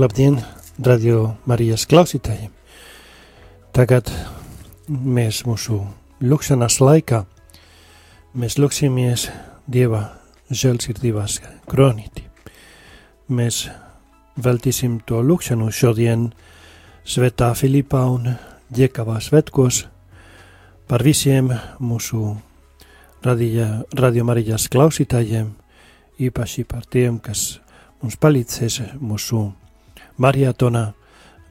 Labdien, radio Marijas klausītājiem! Tagad mēs mūsu lūkšanas laikā mēs lūksimies Dieva žēlsirdības kronīti. Mēs veltīsim to lūkšanu šodien Svētā Filipā un Ģekavā svētkos par visiem mūsu radio, radio Marijas klausītājiem, īpaši par tiem, kas mums palīdzēs mūsu maratonā,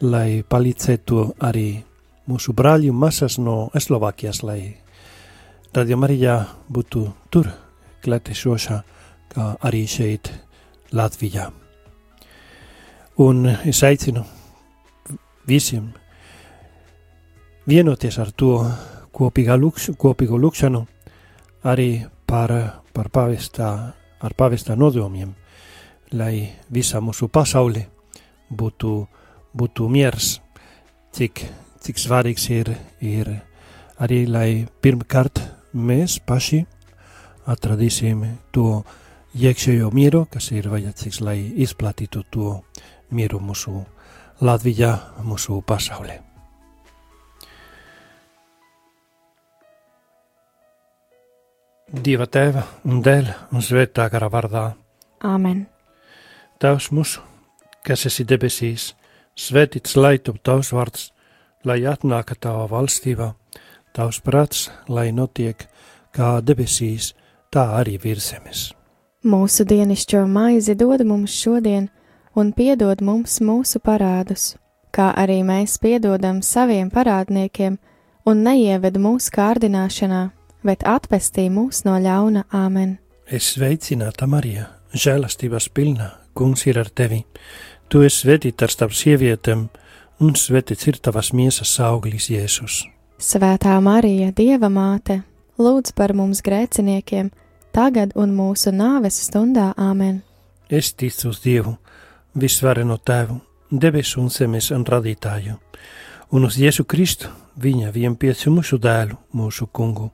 lai palīdzētu arī mūsu brāļi un masas no Eslovākijas, lai Radio Marijā būtu tur klātesošā, kā arī šeit Latvijā. Un es aicinu visiem vienoties ar to lukš, kopīgo lūkšanu arī par, par pavestā, ar pavestā nodomiem, lai visa mūsu pasauli būtu, būtu miers, cik, cik svarīgs ir, ir arī, lai pirmkārt mēs paši atradīsim to iekšējo mieru, kas ir vajadzīgs, lai izplatītu to mieru mūsu Latvijā, mūsu pasaulē. Dieva tēva un dēļ un svētā gara vārdā. Āmen. Tēvs mūsu, kas esi debesīs, svētīts lai tu tavs vārds, lai atnāka tava valstībā Tavs prāts, lai notiek kā debesīs, tā arī virs zemes. Mūsu dienascho maizi dod mums šodien, un piedod mums mūsu parādus, kā arī mēs piedodam saviem parādniekiem, un neieved mūsu kārdināšanā, bet atpestī mūs no ļauna āmen. Es sveicināta Marija, žēlastības pilna, kungs ir ar tevi. Tu esi svētīta starp sievietēm, un svētīts ir tavas miesas auglis Jēzus. Svētā Marija, Dieva māte, lūdz par mums grēciniekiem, tagad un mūsu nāves stundā Āmen. Es ticu uz Dievu, visvareno Tēvu, debesu un zemes un radītāju, un uz Jēzu Kristu, viņa vienpiedzimušu dēlu, mūsu kungu,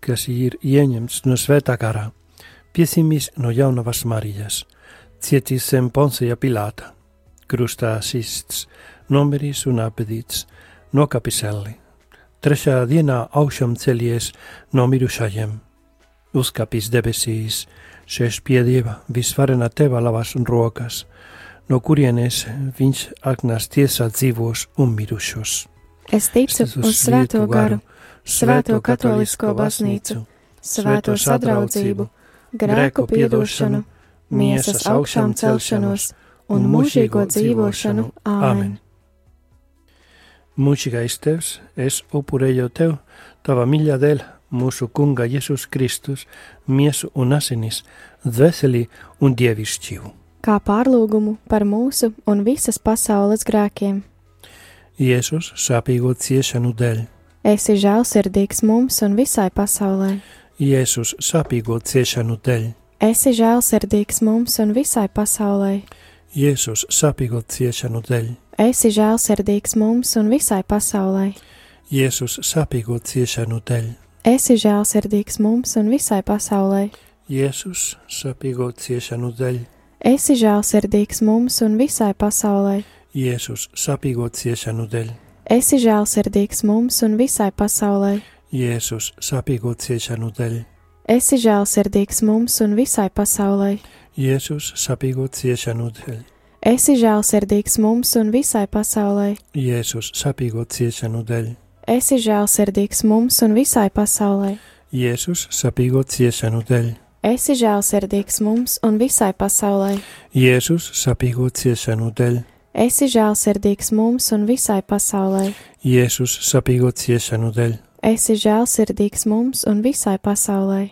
kas ir ieņemts no svētā garā, piesimis no jaunavas Marijas, cietis zem Poncija Pilāta, krustā sists, nomirīs un apedīts, nokapis elli Trešajā dienā augšām celies no mirušajiem, uzkāpis debesīs, sēž pie dieva visvarenā teva labās un rokas, no kurienes viņš aknās tiesā dzīvos un mirušos. Es ticu uz svēto garu, svēto katolisko baznīcu, svēto sadraudzību, grēku piedošanu, miesas augšām celšanos un mūžīgo dzīvošanu. Āmen! Mūžīgais Tevs, es upurēju Tev, Tava mīļā dēļ, mūsu Kunga Jēzus Kristus, miesu un asinis, dvēseli un dievišķību. Kā pārlūgumu par mūsu un visas pasaules grēkiem. Jēzus sāpīgo ciešanu dēļ. Esi žēlsirdīgs mums un visai pasaulē. Jēzus sāpīgo ciešanu dēļ. Esi žēlsirdīgs mums un visai pasaulē. Jēzus sāpīgo ciešanu dēļ esi žēlsirdīgs mums un visai pasaulē. Jēzus sāpīgo ciešanu dēļ. Esi žēlsirdīgs mums un visai pasaulē. Jēzus sāpīgo ciešanu dēļ. Esi žēlsirdīgs mums un visai pasaulē. Jēzus sāpīgo ciešanu dēļ. Esi žēlsirdīgs mums un visai pasaulē. Jēzus sāpīgo ciešanu dēļ. Esi žēlsirdīgs mums un visai pasaulē. Jēzus sāpīgo ciešanu dēļ. Esi žēlsirdīgs mums un visai pasaulē. Jēzus sapīgo ciešanu dēļ. Esi žēlsirdīgs mums un visai pasaulē. Jēzus sapīgo ciešanu dēļ. Esi žēlsirdīgs mums un visai pasaulē. Jēzus sapīgo ciešanu dēļ. Esi žēlsirdīgs mums un visai pasaulē. Jēzus sapīgo ciešanu dēļ. Esi žēlsirdīgs mums un visai pasaulē.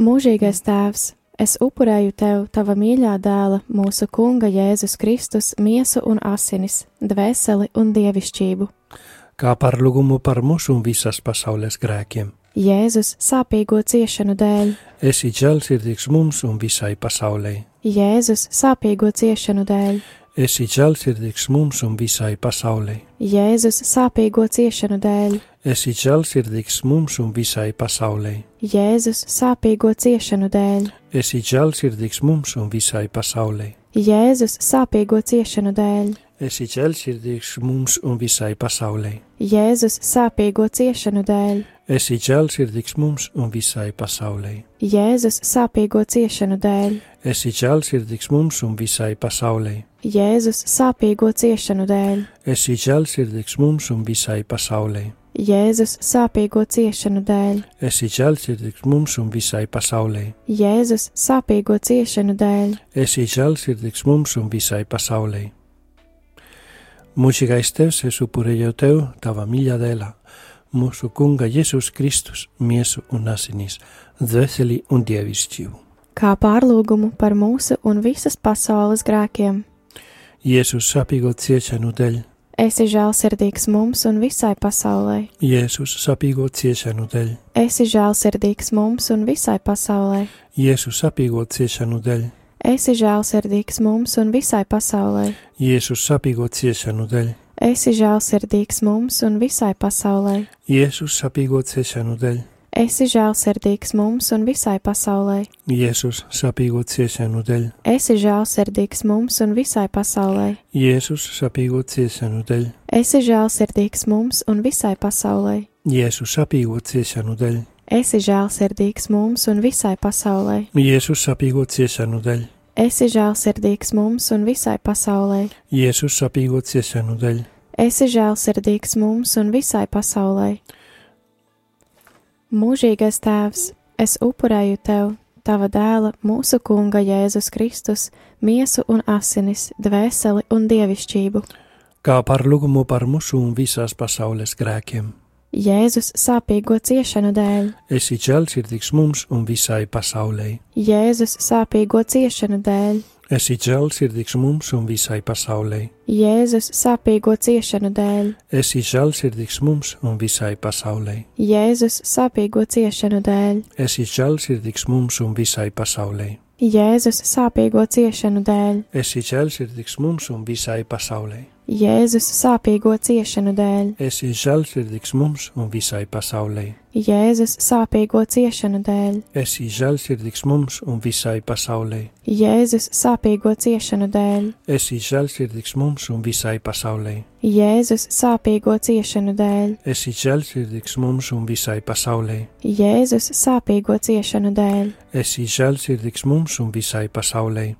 Mūžīgais tēvs! es upurēju tev, tava mīļā dēla, mūsu Kunga Jēzus Kristus, miesu un asinis, dvēseli un dievišķību. Kā par lūgumu par mūsu un visas pasaules grēkiem. Jēzus sāpīgo ciešanu dēļ. Esi žēlsirdīgs mums un visai pasaulē. Jēzus sāpīgo ciešanu dēļ. Esi žēlsirdīgs mums un visai pasaulē. Jēzus sāpīgo ciešanu dēļ. Esi žēlsirdīgs mums un visai pasaulē. Jēzus sāpīgo ciešanu dēļ. Esi žēlsirdīgs mums un visai pasaulē. Jēzus sāpīgo ciešanu dēļ, esi žēlsirdīgs mums un visai pasaulē. Jēzus sāpīgo ciešanu dēļ, Esi žēlsirdīgs mums un visai pasaulē. Jēzus sāpīgo ciešanu dēļ, Esi žēlsirdīgs mums un visai pasaulē. Jēzus sāpīgo ciešanu dēļ, Esi žēlsirdīgs mums un visai pasaulē. Jēzus sāpīgo ciešanu dēļ, Esi žēlsirdīgs mums un visai pasaulē. Jēzus sāpīgo ciešanu dēļ, Esi žēlsirdīgs mums un visai pasaulē. Mūžīgais Tevs, es upurēju Tev, Tava mīļā dēlā, mūsu Kunga Jēzus Kristus, miesu un asinīs, dvēseli un dievišķību. kā pārlūgumu par mūsu un visas pasaules grēkiem. Jēzus sapīgo ciešanu dēļ, Esi žēlsirdīgs mums un visai pasaulē. Jēzus sapīgo ciešanu dēļ, Esi žēlsirdīgs mums un visai pasaulē. Jēzus sapīgo ciešanu dēļ, Esi žēlsirdīgs mums un visai pasaulē. Jēzus sapīgo ciešanu dēļ, Esi žēlsirdīgs mums un visai pasaulē. Jēzus sapīgo ciešanu dēļ, Esi žēlsirdīgs mums un visai pasaulē. Jēzus sapīgo ciešanu dēļ, Esi žēlsirdīgs mums un visai pasaulē. Jēzus sapīgo ciešanu dēļ, Esi žēlsirdīgs mums un visai pasaulē. Jēzus sapīgo ciešanu dēļ, Esi žēlsirdīgs mums un visai pasaulē. Jēzus sapīgo ciešanu dēļ, Esi žēlsirdīgs mums un visai pasaulē. Jēzus sapīgo ciešanu dēļ, Esi žēlsirdīgs mums un visai pasaulē. Mūžīgais Tēvs, es upurēju Tev, Tava dēla, mūsu Kunga Jēzus Kristus, miesu un asinis, dvēseli un dievišķību. kā par lūgumu par mūsu un visās pasaules grēkiem. Jēzus sāpīgo ciešanu dēļ, Esi žēlsirdīgs mums un visai pasaulē. Jēzus sāpīgo ciešanu dēļ, Esi žēlsirdīgs mums un visai pasaulē. Jēzus sāpīgo ciešanu dēļ, Esi žēlsirdīgs mums un visai pasaulē. Jēzus sāpīgo ciešanu dēļ, Esi žēlsirdīgs mums un visai pasaulē. Jēzus sāpīgo ciešanu dēļ, Esi žēlsirdīgs mums un visai pasaulē. Jēzus sāpīgo ciešanu dēļ, Esi žēlsirdīgs mums un visai pasaulē. Jēzus sāpīgo ciešanu dēļ, Esi žēlsirdīgs mums un visai pasaulē. Jēzus sāpīgo ciešanu dēļ, Esi žēlsirdīgs mums un visai pasaulē. Jēzus sāpīgo ciešanu dēļ, Esi žēlsirdīgs mums un visai pasaulē. Jēzus sāpīgo ciešanu dēļ, Esi žēlsirdīgs mums un visai pasaulē.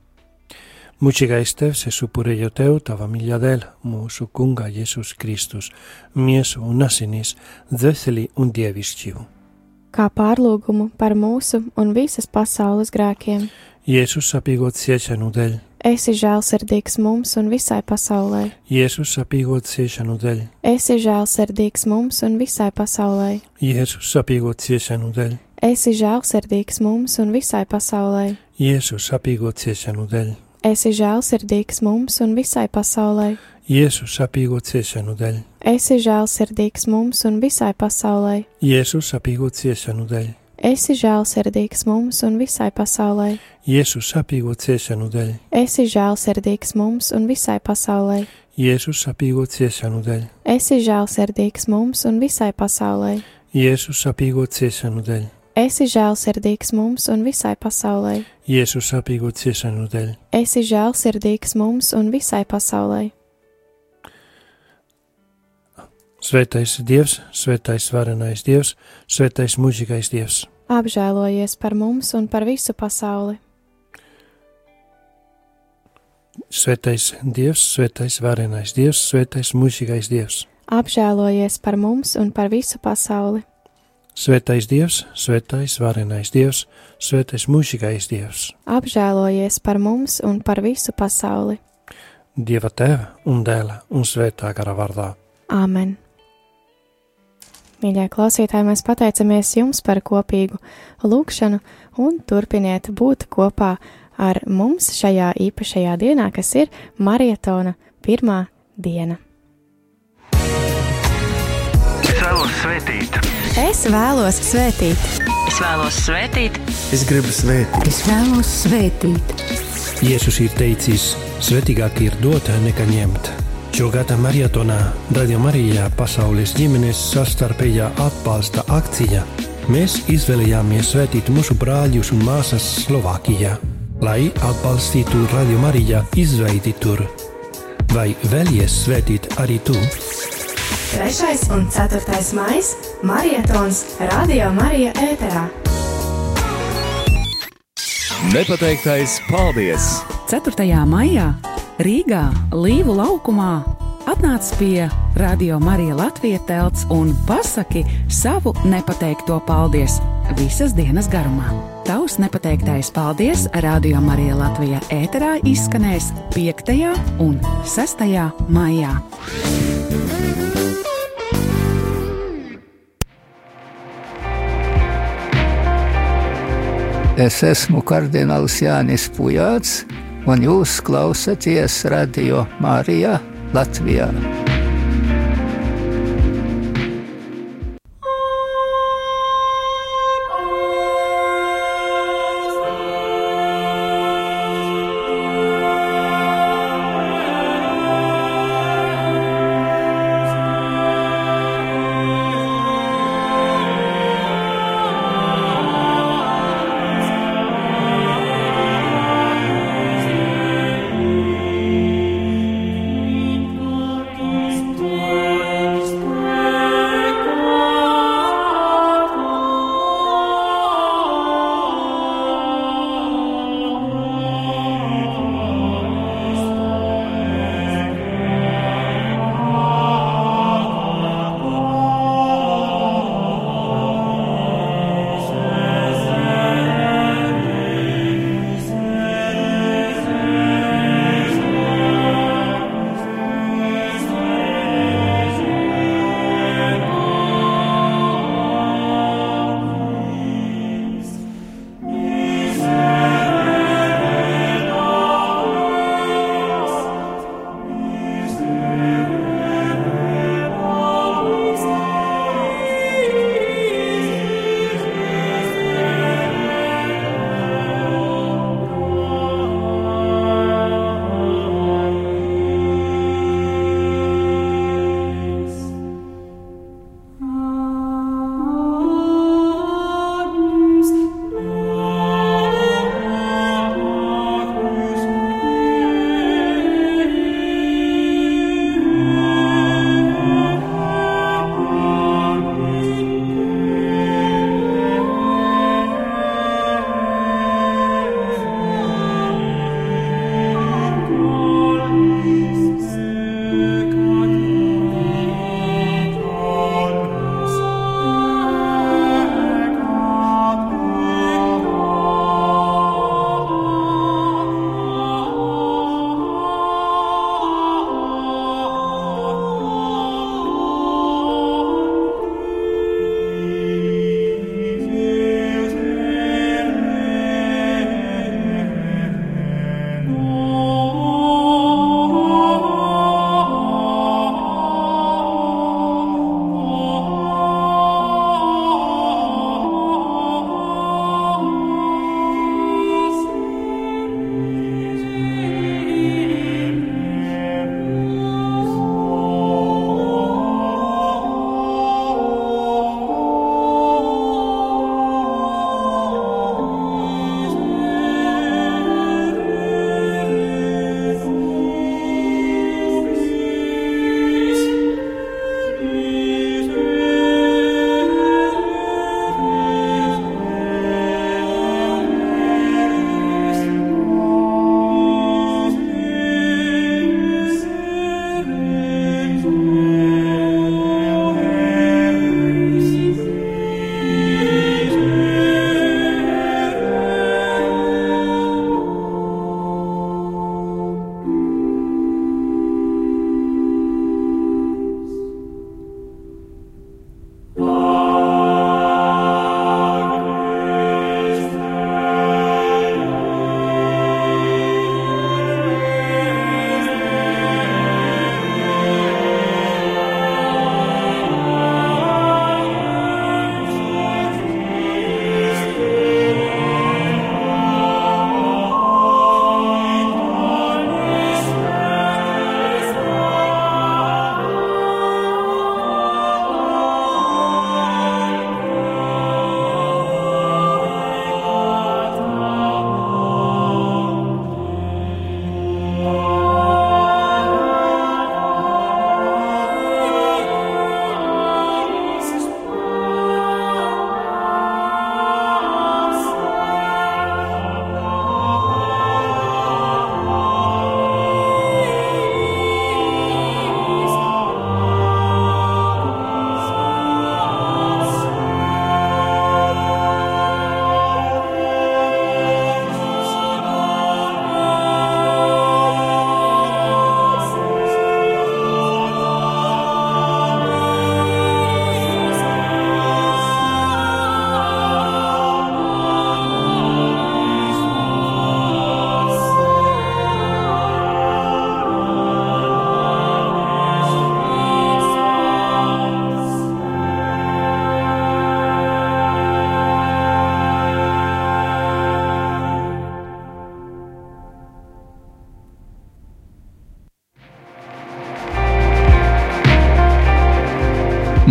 Mūžīgais Tevs, es upurēju Tev, Tava mīļā dēļ, mūsu Kunga Jēzus Kristus, miesu un asinīs, dvēseli un dievišķību. kā pārlūgumu par mūsu un visas pasaules grēkiem. Jēzus sapīgot ciešanu dēļ, Esi žēlsirdīgs mums un visai pasaulē. Jēzus sapīgot ciešanu dēļ, Esi žēlsirdīgs mums un visai pasaulē. Jēzus sapīgot ciešanu dēļ, Esi žēlsirdīgs mums un visai pasaulē. Jēzus sapīgot ciešanu dēļ, Esi žēlsirdīgs mums un visai pasaulē. Jēzus sapīgot ciešanu dēļ, Esi žēlsirdīgs mums un visai pasaulē. Jēzus sapīgot ciešanu dēļ, Esi žēlsirdīgs mums un visai pasaulē. Jēzus sapīgot ciešanu dēļ, Esi žēlsirdīgs mums un visai pasaulē. Jēzus sapīgot ciešanu dēļ, Esi žēlsirdīgs mums un visai pasaulē. Jēzus sapīgot ciešanu dēļ, Esi žēlsirdīgs mums un visai pasaulē. Jēzus sapīgot ciešanu dēļ, Esi žēlsirdīgs mums un visai pasaulē. Svētais Dievs, svētais varenais Dievs, svētais mūžīgais Dievs. Apžēlojies par mums un par visu pasauli. Svētais Dievs, svētais varenais Dievs, svētais mūžīgais Dievs. Apžēlojies par mums un par visu pasauli. Svētais Dievs, svētais varenais Dievs, svētais mūžīgais Dievs. Apžēlojies par mums un par visu pasauli. Dieva tēva un dēla un svētā gara vārdā. Āmen! Mīļie klausītāji, mēs pateicamies jums par kopīgu lūgšanu un turpiniet būt kopā ar mums šajā īpašajā dienā, kas ir marietona pirmā diena. Es vēlos svētīt, Es vēlos svētīt, Es vēlos svētīt, es gribu svētīt. Es vēlos svētīt, Jēzus ir teicis, svētīgāk ir dot nekā ņemt. Šogad marietonā Radio Marijā pasaules ģimenes sastarpējā atbalsta akcija. Mēs izvēlējāmies svētīt mūsu brāļus un māsas Slovākijā. lai atbalstītu Radio Marija izveidi tur. Vai vēlies svētīt arī tu? 3. un 4. maija Marietons Radio Marija ēterā. Nepateiktais paldies! 4. maijā Rīgā Līvu laukumā atnāc pie Radio Marija Latvijas telts un pasaki savu nepateikto paldies visas dienas garumā. Tavs nepateiktais paldies Radio Marija Latvijā ēterā izskanēs 5. un 6. maijā. Es esmu kardināls Jānis Pujāts, un jūs klausāties Radio Mārijā Latvijā.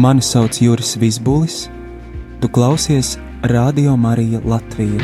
Mani sauc Juris Visbulis, tu klausies Radio Marija Latvija.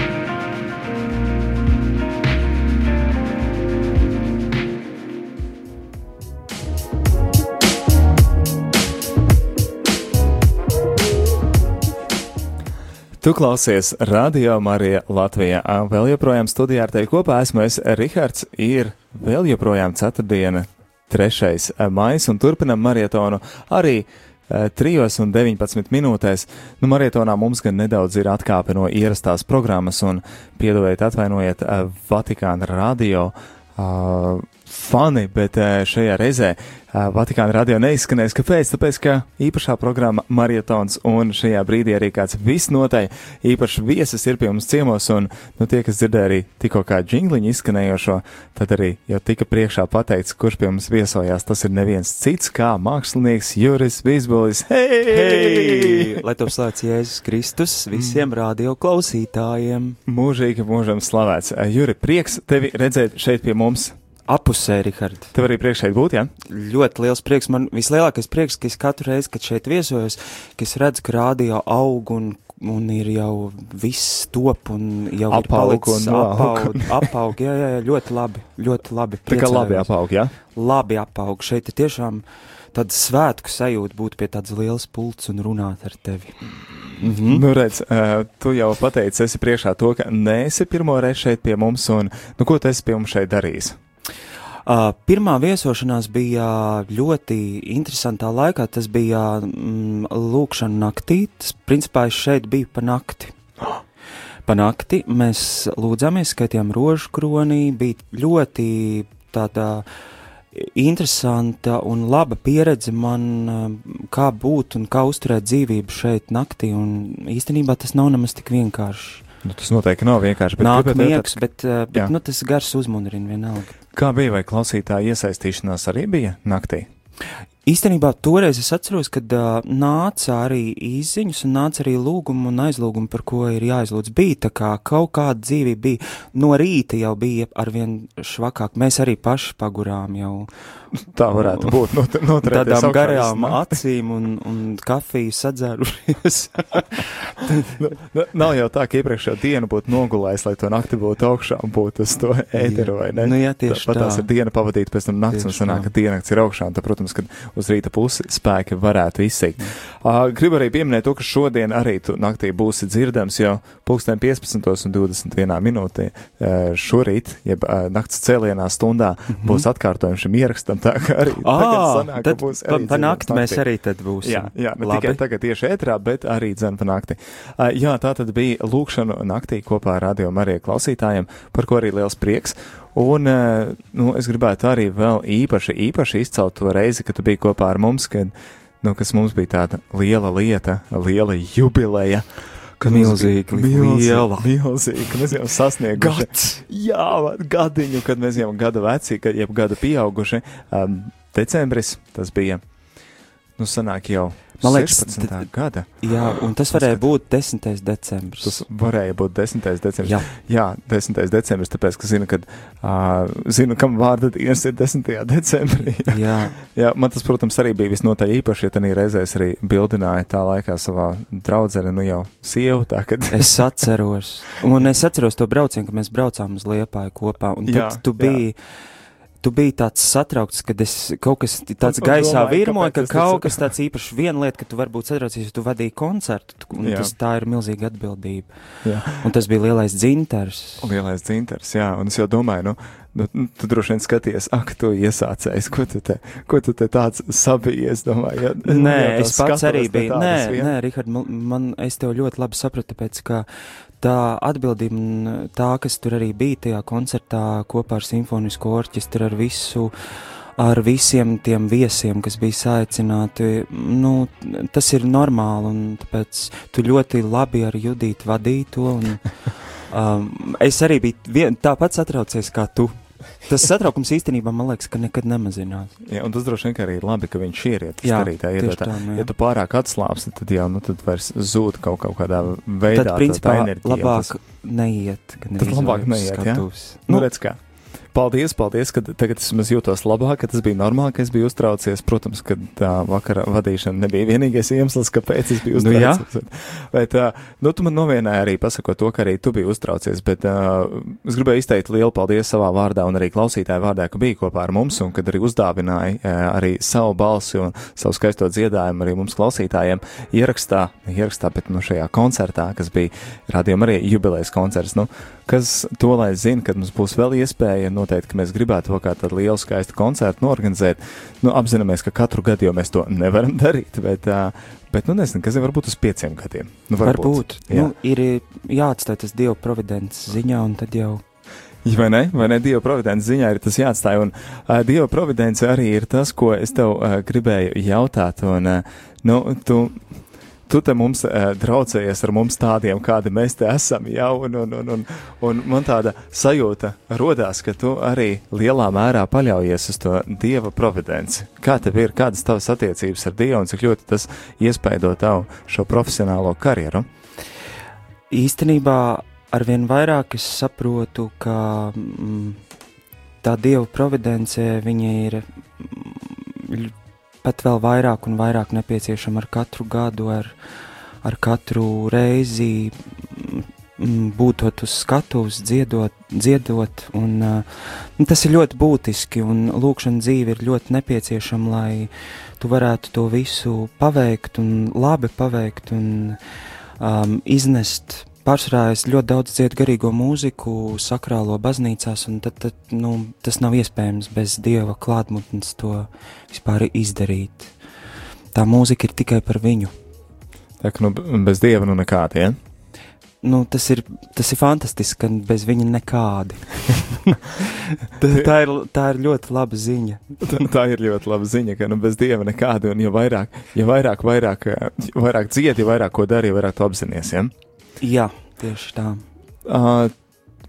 Tu klausies Radio Marija Latvijā. Vēl joprojām studijā ar tevi kopā esmu es, Rihards. Ir vēl joprojām ceturtdiena, 3. maijs, un turpinam marietonu arī eh, 3 un 19 minūtēs. Nu, marietonā mums gan nedaudz ir atkāpe no ierastās programmas, un piedodiet, atvainojiet eh, Vatikāna radio. Uh, fani, bet uh, šajā reizē uh, Vatikāna radio neizskanēs. Kāpēc? Tāpēc, ka īpašā programma Marietons un šajā brīdī arī kāds visnotaļ īpašs viesis ir pie mums ciemos, un nu, tie, kas dzirdēja arī tikko kā džingliņu izskanējošo, tad arī jau tika priekšā pateikts, kurš pie mums viesojās. Tas ir neviens cits kā mākslinieks Juris Vīsbolis. Hei! Hei! Lai to slēdz Jēzus Kristus visiem radio klausītājiem! Mūžīgi mūžam slavēts. Juri, prieks tevi redzēt šeit pie mums. Apusē, Rihard. Tev arī prieks šeit būt, jā? Ja? Ļoti liels prieks. Man vislielākais prieks, ka es katru reizi, kad šeit viesojos, ka es redzu, ka rādio aug un, un ir jau viss top un jau Apaug un apaug, apaug, jā, jā, jā, ļoti labi, ļoti labi. Tā kā labi apaug, jā? Labi apaug. Šeit ir tiešām tāda svētku sajūta būt pie tādas lielas pults un runāt ar tevi. Mhm. Nu, redz, uh, tu jau pateici, esi priekšā to, ka neesi pirmo reizi šeit pie mums, un nu, ko tu esi pie mums šeit darījis? Pirmā viesošanās bija ļoti interesantā laikā. Tas bija mm, lūkšana naktī. Tas, principā, es šeit biju pa nakti. Pa nakti mēs lūdzāmies, skaitījām rožu kronī. Bija ļoti tāda interesanta un laba pieredze man, kā būt un kā uzturēt dzīvību šeit naktī. Un īstenībā tas nav nemaz tik vienkārši. Nu, tas noteikti nav vienkārši. bet Nāk miegs, bet, uh, bet Jā. nu, tas gars uzmundrina vienalga. Kā bija, vai klausītāja iesaistīšanās arī bija naktī? Īstenībā toreiz es atceros, kad uh, nāca arī izziņas un nāca arī lūgumi un aizlūgumi, par ko ir jāizlūdz. Bija tā kā kaut kāda dzīvība, bija no rīta jau bija arvien švakāk. Mēs arī paši pagurām jau Tā varētu būt. Not, noturēties tādām garām nakti. acīm un, un kafiju sadzērušies. Nu, nu, Nav jau tā, ka iepriekšējā diena būtu nogulējis, lai to nakti būtu augšā un būtu uz to ēteru, vai ne? Nu, jā, tieši Pat tās tā. ir diena pavadīta pēc tam nakts, un sanāk, tā. ka diennakts ir augšā, un tad, protams, kad uz rīta pusi spēki varētu izsīkt. Uh, gribu arī pieminēt to, ka šodien arī tu naktī būsi dzirdams, jo pulksten 15 un 21 minūtē uh, šorīt, jeb uh, nakts cēlienā stundā, Mhm. būs atkārtojums šim ierakstam, tā kā arī tagad sanāk, tad būs pa, arī pa dzirdams nakti mēs arī tad būsim. Jā, jā ne Labi. tikai tagad tieši ētrā, bet arī dzēn pa nakti. Uh, jā, tā tad bija lūkšana naktī kopā ar radio Mariju klausītājiem, par ko arī liels prieks. Un, uh, nu, es gribētu arī vēl īpaši, īpaši izcelt to reizi, kad tu biji kopā ar mums, kad, nu, kas mums bija tāda liela lieta, liela jubileja. Kad Milzīgi milzīgi, liela. milzīgi, mēs jau sasnieguši. Gads! Jā, gadiņu, kad mēs jau gada veci, kad jeb gada pieauguši. Um, decembris tas bija, nu, sanāk jau Man liekas, 16. d- gada. Jā, un tas varēja būt 10. decembris. Tas varēja būt 10. decembris. Jā. Jā 10. decembris, tāpēc, ka zinu, kad, uh, zinu, kam vārda dienas ir 10. decembrī. Jā, Jā, man tas, protams, arī bija visnotaļ īpaši, ja tā reizēs arī bildināja tā laikā savā draudzene, nu jau sievu, tā kad. Es atceros, un es atceros to braucienu, kad mēs braucām uz Liepāju kopā. Un Jā, tad tu jā. Tu biji tāds satraukts, kad es kaut kas tāds gaisā virmoja, ka kaut kas tāds īpašs. Viena lieta, ka tu varbūt satraucies, ja tu vadīji koncertu, tu- un Jā. tas tā ir milzīga atbildība. Jā. Un tas bija lielais dzintars. Lielais dzintars, jā, un es jau domāju, nu, nu, nu tu droši vien skaties, ak, tu iesācējis, ko tu te, ko tu te tāds sabijies, domāju. Ja, Nē, jau tā es pats arī biju. Nē, vien. nē, Rihard, man, man, es tev ļoti labi sapratu, tāpēc, ka tā atbildība, un tā, kas tur arī bija tajā koncertā kopā ar simfonisko orķestru, ar visu, ar visiem tiem viesiem, kas bija saicināti, nu, tas ir normāli, tāpēc tu ļoti labi ar Judītu vadīji to, un um, es arī biju vien, tāpat satraucies kā tu. Tas satraukums īstenībā, man liekas, ka nekad nemazinās. Jā, un tas droši vien arī ir labi, ka viņš ir. Ja, Jā, arī tā iedod. tā, nu jā. Ja tu pārāk atslābsti, tad jau, nu, tad vairs zūd kaut, kaut kādā veidā. Tad, principā, tā, enerģija, labāk Tas, neiet. tad labāk neiet, skatuves. nu, Nu, redz kā. Paldies, paldies, ka tagad es jūtos labāk, ka tas bija normāli, ka es biju uztraucies. Protams, ka tā vakara vadīšana nebija vienīgais iemesls, kāpēc es biju uztraucies. Nu, bet, uh, nu, tu man novienāji arī pasakot to, ka arī tu biji uztraucies, bet uh, es gribēju izteikt lielu paldies savā vārdā un arī klausītāju vārdā, ka bija kopā ar mums un kad arī uzdāvināja uh, arī savu balsi un savu skaisto dziedājumu arī mums klausītājiem ierakstā, ierakstā, bet nu šajā koncertā, kas bija rādījuma arī jubilejas koncerts. Nu, kas to lai zina, kad mums būs vēl iespēja, noteikti, ka mēs gribētu vēl kādu lielu skaistu koncertu norganizēt. Nu, apzināmies, ka katru gadu jau mēs to nevaram darīt, bet, bet nu, nezinu, kas ir varbūt uz pieciem gadiem. Nu, varbūt. varbūt. Jā. Nu, ir jāatstāj tas Dieva providences ziņā, un tad jau. Vai ne? Vai ne? Dieva providence ziņā ir tas jāatstāj. Un uh, Dieva providence arī ir tas, ko es tev uh, gribēju jautāt. Un, uh, nu, tu, tu te mums uh, draudzējies ar mums tādiem, kādi mēs te esam, jau, un, un, un, un, un man tāda sajūta rodās, ka tu arī lielā mērā paļaujies uz to Dieva providenci. Kā tev ir, kādas tavas attiecības ar Dievu un cik ļoti tas iespaido tavu šo profesionālo karjeru? Īstenībā arvien vairāk es saprotu, ka mm, tā Dieva providence, viņa ir mm, pat vēl vairāk un vairāk nepieciešama ar katru gadu, ar, ar katru reizi būtot uz skatuves, dziedot, dziedot. Un uh, tas ir ļoti būtiski, lūkšana dzīve ir ļoti nepieciešama, lai tu varētu to visu paveikt un labi paveikt un um, iznest pārsvarā es ļoti daudz dziedu garīgo mūziku, sakrālo baznīcās, un tad, tad, nu, tas nav iespējams bez dieva klātbūtnes to vispār izdarīt. Tā mūzika ir tikai par viņu. Tā kā nu, bez dieva nu nekādi, ja? Nu, tas, ir, tas ir fantastiski, ka bez viņa nekādi. tā, tā, ir, tā ir ļoti laba ziņa. tā, tā ir ļoti laba ziņa, ka nu, bez dieva nekādi, un jo vairāk, jo vairāk, vairāk, vairāk dziedi, jo vairāk ko dari, jo vairāk tu apzinājies. Ja? Jā, tieši tā. Uh,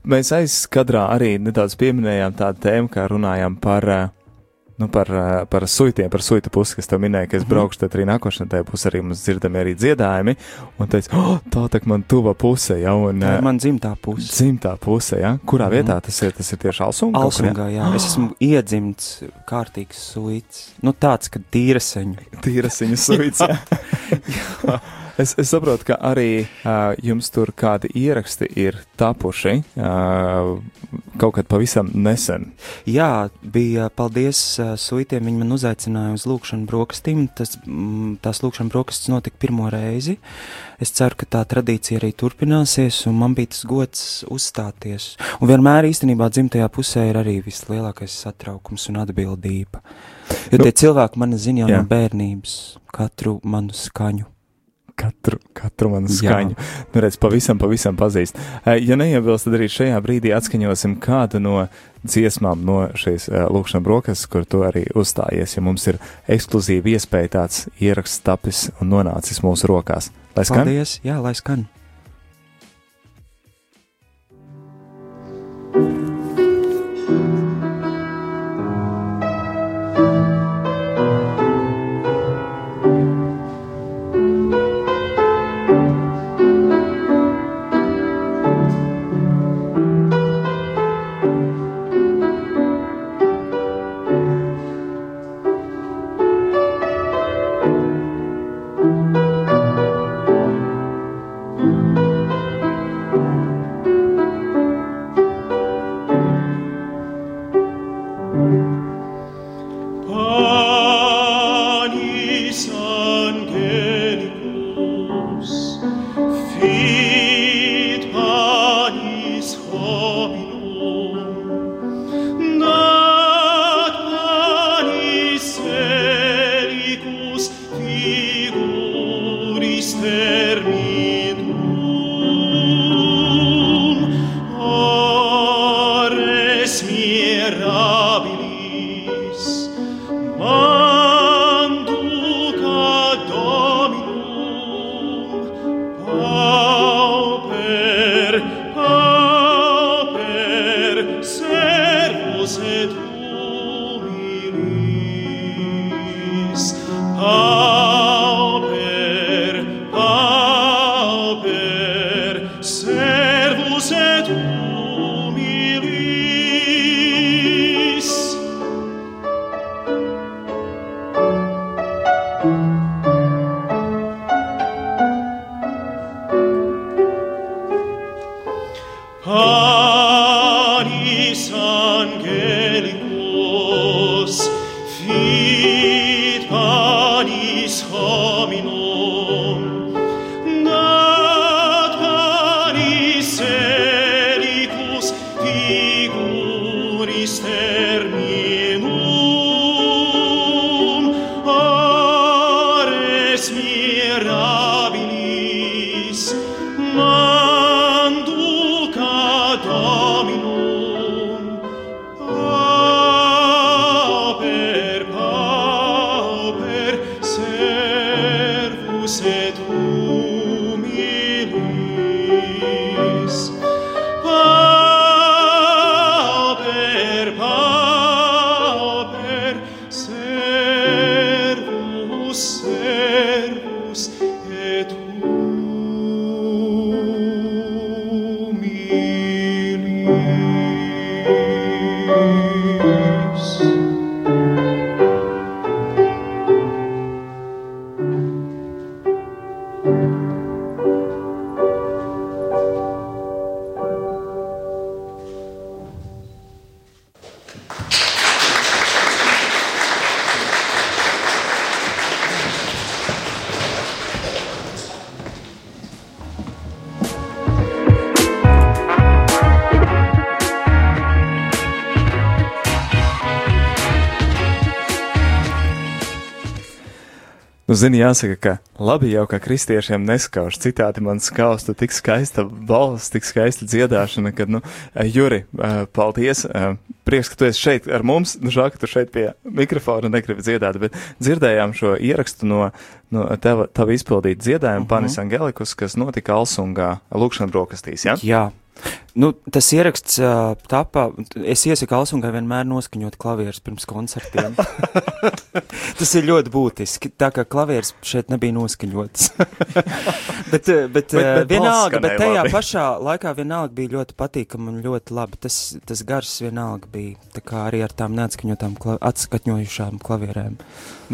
mēs aizkadrā arī nedaudz pieminējām tādu tēmu, kā runājām par, uh, nu, par, uh, par suitiem, par suitu pusi, kas tev minēja, ka es mhm. braukšu, tad arī nākošanā tajā pusē arī mums dzirdami arī dziedājumi, un teica, oh, tā tā man tuva puse, ja, un. Tā ir man dzimtā puse. Dzimtā puse, ja, kurā mm. vietā tas ir, tas ir tieši Alsungā? Alsungā, jā, es esmu iedzimts kārtīgs suits, nu tāds, ka tīraseņu. Tīraseņu suits, jā. jā. Es, es saprotu, ka arī uh, jums tur kādi ieraksti ir tapuši uh, kaut kad pavisam nesen. Jā, bija paldies uh, Suitiem. Viņi man uzaicināja uz lūkšanu brokastīm. Tas, mm, tās lūkšana brokastis notika pirmo reizi. Es ceru, ka tā tradīcija arī turpināsies, un man bija tas gods uzstāties. Un vienmēr īstenībā dzimtajā pusē ir arī vislielākais satraukums un atbildība. Jo nu, tie cilvēki mani zina jau jā. no bērnības, katru manu skaņu katru, katru manu skaņu. Jā. Nu, redz, pavisam, pavisam pazīst. Ja neiebilst, tad arī šajā brīdī atskaņosim kādu no dziesmām no šīs lūkšanas brokastis, kur tu arī uzstājies, ja mums ir ekskluzīva iespēja tāds ieraksts tapis un nonācis mūsu rokās. Lai skan? Paldies, jā, lai skan. Zini, jāsaka, ka labi jau, ka kristiešiem neskauž. Citādi man skausta tik skaista balss, tik skaista dziedāšana, kad, nu, Juri, paldies. Prieks, ka tu esi šeit ar mums. Nu, žēl, ka tu šeit pie mikrofona negribi dziedāt, bet dzirdējām šo ierakstu no, no teva, tava izpildīt dziedājumu uh -huh. Panis Angelikus, kas notika Alsungā lūkšana brokastīs, ja? Jā. Nu, tas ieraksts uh, tapa. Es iesaku Alsungai vienmēr noskaņot klavierus pirms koncertiem. tas ir ļoti būtiski. Tā kā klavieris šeit nebija noskaņots. bet, bet, Bet- bet, vienalga, bet tajā labi. pašā laikā vienalga bija ļoti patīkami un ļoti labi. Tas, tas gars vienalga bija. Tā kā arī ar tām neatskaņotām, kla atskaņojušām klavierēm.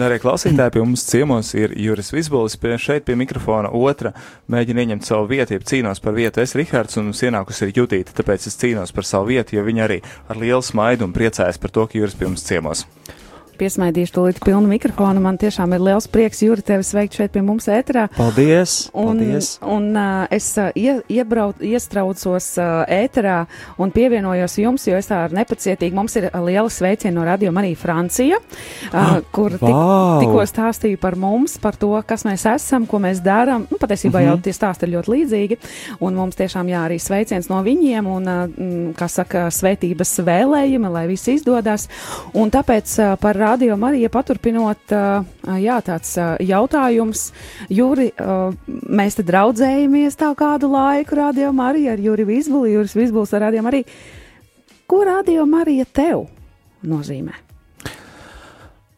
Arī klausītāji pie mums ciemos ir Juris Visbulis, pie šeit pie mikrofona otra mēģina ieņemt savu vietu, jeb cīnos par vietu. Es Rihards un mums ienākus ir Jutīta, tāpēc es cīnos par savu vietu, jo viņa arī ar lielu smaidu un priecājas par to, ka Juris pie mums ciemos. Piesmaidīšu to līdz pilnu mikrofonu. Man tiešām ir liels prieks, Juri, tevi sveikt šeit pie mums ēterā. Paldies! Un, paldies. un uh, es ie, iebrauc, iestraucos uh, ēterā un pievienojos jums, jo es tā ar nepacietīgi. Mums ir liela sveiciena no Radio Marija Francija, uh, kur tik, Vau! tikko stāstīja par mums, par to, kas mēs esam, ko mēs darām. Nu, patiesībā mm Mhm. -hmm. jau tie stāsti ir ļoti līdzīgi. Un mums tiešām jā, arī sveiciens no viņiem un, uh, kā saka, svētības vēlējumi, lai viss izdodas. Un tāpēc uh, par Radio Mariju paturpinot, jā, tāds jautājums. Juri, uh, mēs te draudzējamies tā kādu laiku Radio Marija ar Juri Vizbuli, Juris Vizbuls ar Radio Mariju. Ko Radio Marija tev nozīmē?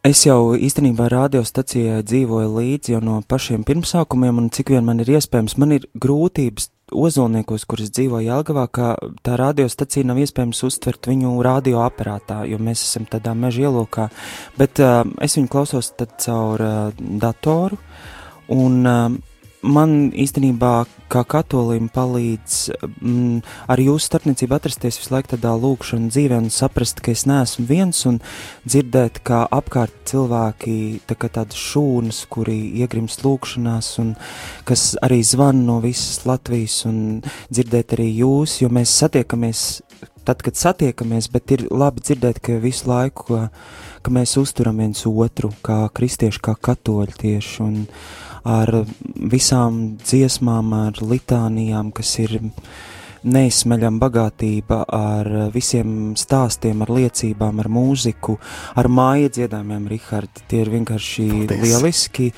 Es jau īstenībā radiostacijai dzīvoju līdzi jau no pašiem pirmsākumiem, un cik vien man ir iespējams, man ir grūtības ozolniekos, kuras dzīvo Jelgavā, ka tā radiostacija nav iespējams uztvert viņu radioaparātā, jo mēs esam tādā meža ielokā, bet uh, es viņu klausos caur uh, datoru, un uh, man īstenībā kā katolim palīdz mm, ar jūsu starpniecību atrasties visu laiku tādā lūkšanā dzīvē un saprast, ka es neesmu viens un dzirdēt, kā apkārt cilvēki tā kā tādas šūnas, kuri iegrimst lūkšanās un kas arī zvan no visas Latvijas un dzirdēt arī jūs, jo mēs satiekamies tad, kad satiekamies, bet ir labi dzirdēt, ka visu laiku, ka, ka mēs uzturam viens otru, kā kristieši, kā katoļi tieši, un ar visām dziesmām, ar litānijām, kas ir neizsmeļama bagātība, ar visiem stāstiem, ar liecībām, ar mūziku, ar māja dziedājumiem, Rihard, tie ir vienkārši Paldies. lieliski.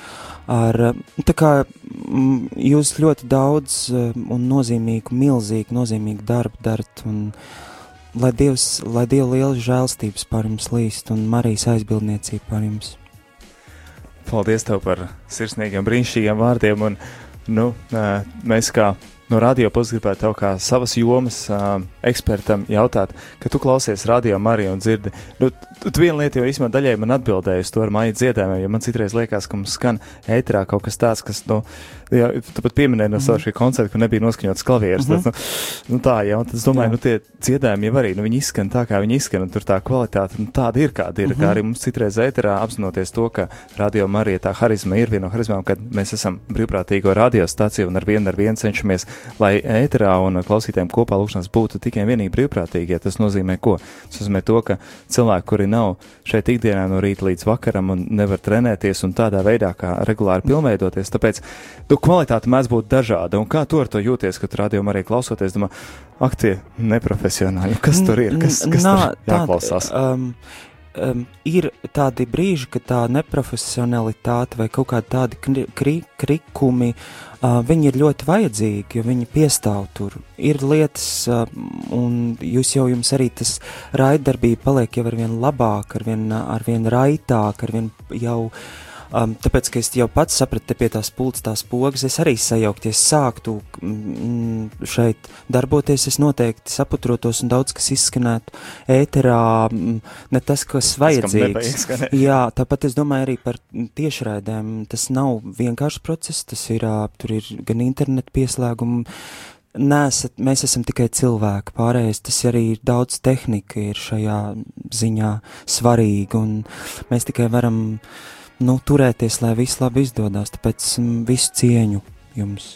Ar, tā kā mm, jūs ļoti daudz eh, un nozīmīgu, milzīgu, nozīmīgu darbu darat, un lai Dievs, lai Dieva liela žēlstības par jums līst un Marijas aizbildniecība par jums. Paldies tev par sirsnīgiem, brīnišķīgiem vārdiem. Un, nu, mēs kā no radio puses gribētu tev kā savas jomas ekspertam jautāt, ka tu klausies radio Mariju un dzirdi. Nu, tu, tu vienu lietu jau īstenībā daļai man atbildēji uz to ar māju dziedājumiem, jo man citreiz liekas, ka mums skan ētrā kaut kas tāds, kas, nu, jā, tu pat pieminēji no savu šī koncerta, ka nebija noskaņots klavieres. Mhm. Mm -hmm. nu, nu, tā, jā, un es domāju, Jā. nu, tie dziedājumi jau arī, nu, viņi izskan tā, kā viņi izskan, un tur tā kvalitāte, nu, tāda ir, kāda ir. Mm Mhm. -hmm. Kā arī mums citreiz ēterā apzinoties to, ka radio Marija tā harizma ir viena no harizmām, kad mēs esam brīvprātīgo radiostaciju un ar vienu ar vienu cenšamies lai ēterā un klausītājiem kopā lūkšanās būtu tikai vienīgi brīvprātīgi. Ja tas nozīmē ko? Tas nozīmē to, ka cilvēki, kuri nav šeit ikdienā no rīta līdz vakaram un nevar trenēties un tādā veidā kā regulāri pilnveidoties, tāpēc tu kvalitāte mēdz būt dažāda. Un kā tu ar to jūties, kad rādījumā arī klausoties, domā, ak, tie neprofesionāļi, kas tur ir, kas, kas Nā, tur jāklausās? Tāda, um, um, ir tādi brīži, kad tā neprofesionalitāte vai kaut kādi tādi kri, kri, krikumi, uh, viņi ir ļoti vajadzīgi, jo viņi piestāv tur. Ir lietas, uh, un jūs jau jums arī tas raidarbība paliek jau ar vien labāk, ar vien, ar vien raitāk, ar vien jau. Um, tāpēc, ka es jau pats sapratu, pie tās pults, tās pogas, es arī sajaukties sāktu mm, šeit darboties, es noteikti saputrotos un daudz kas izskanētu ēterā, mm, ne tas, kas vajadzīgs. Jā, tāpat es domāju arī par tiešraidēm. Tas nav vienkāršs process, tas ir, tur ir gan internetu pieslēgumu. Nesat, mēs esam tikai cilvēki, pārējais tas arī ir daudz tehnika, ir šajā ziņā svarīga, un mēs tikai varam uh, nu, turēties, lai viss labi izdodas. Tāpēc mm, visu cieņu jums.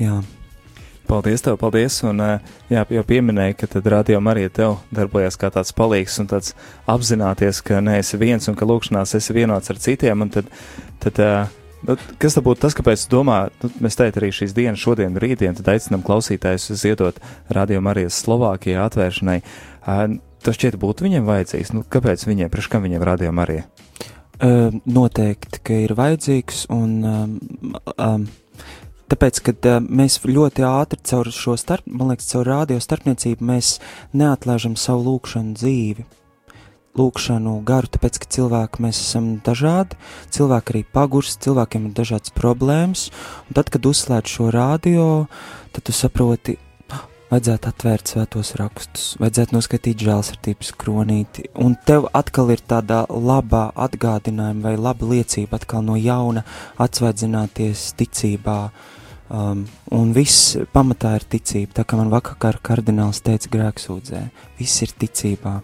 Jā. Paldies, tev, paldies. Un, jā, jau pieminēji, ka tad rādījumā arī tev darbojas kā tāds palīgs un tāds apzināties, ka neesi viens un ka lūkšanās esi vienots ar citiem. Tad, tad, nu, kas tad būtu tas, kāpēc domā, nu, mēs teikt arī šīs dienas, šodien, rītdien, tad aicinam klausītājus ziedot rādījumā arī Slovākijā atvēršanai. Tas šķiet būtu viņiem vajadzīgs. Nu, kāpēc viņiem, priekš kam viņiem rādījumā arī? Uh, noteikti, ka ir vajadzīgs, un um, tāpēc, kad uh, mēs ļoti ātri caur šo starp, man liekas, caur rādio starpniecību mēs neatlaižam savu lūkšanu dzīvi. Lūkšanu garu, tāpēc, ka cilvēki mēs esam dažādi, cilvēki arī pagurs, cilvēkiem ir dažādas problēmas, un tad, kad uzslēdz šo rādio, tad tu saproti, vajadzētu atvērt svētos rakstus, vajadzētu noskatīt žēlsirdības kronīti, un tev atkal ir tāda laba atgādinājuma vai laba liecība atkal no jauna atsvaidzināties ticībā, um, un viss pamatā ir ticība, tā kā man vakar kardināls teica grēksūdzē, viss ir ticībā.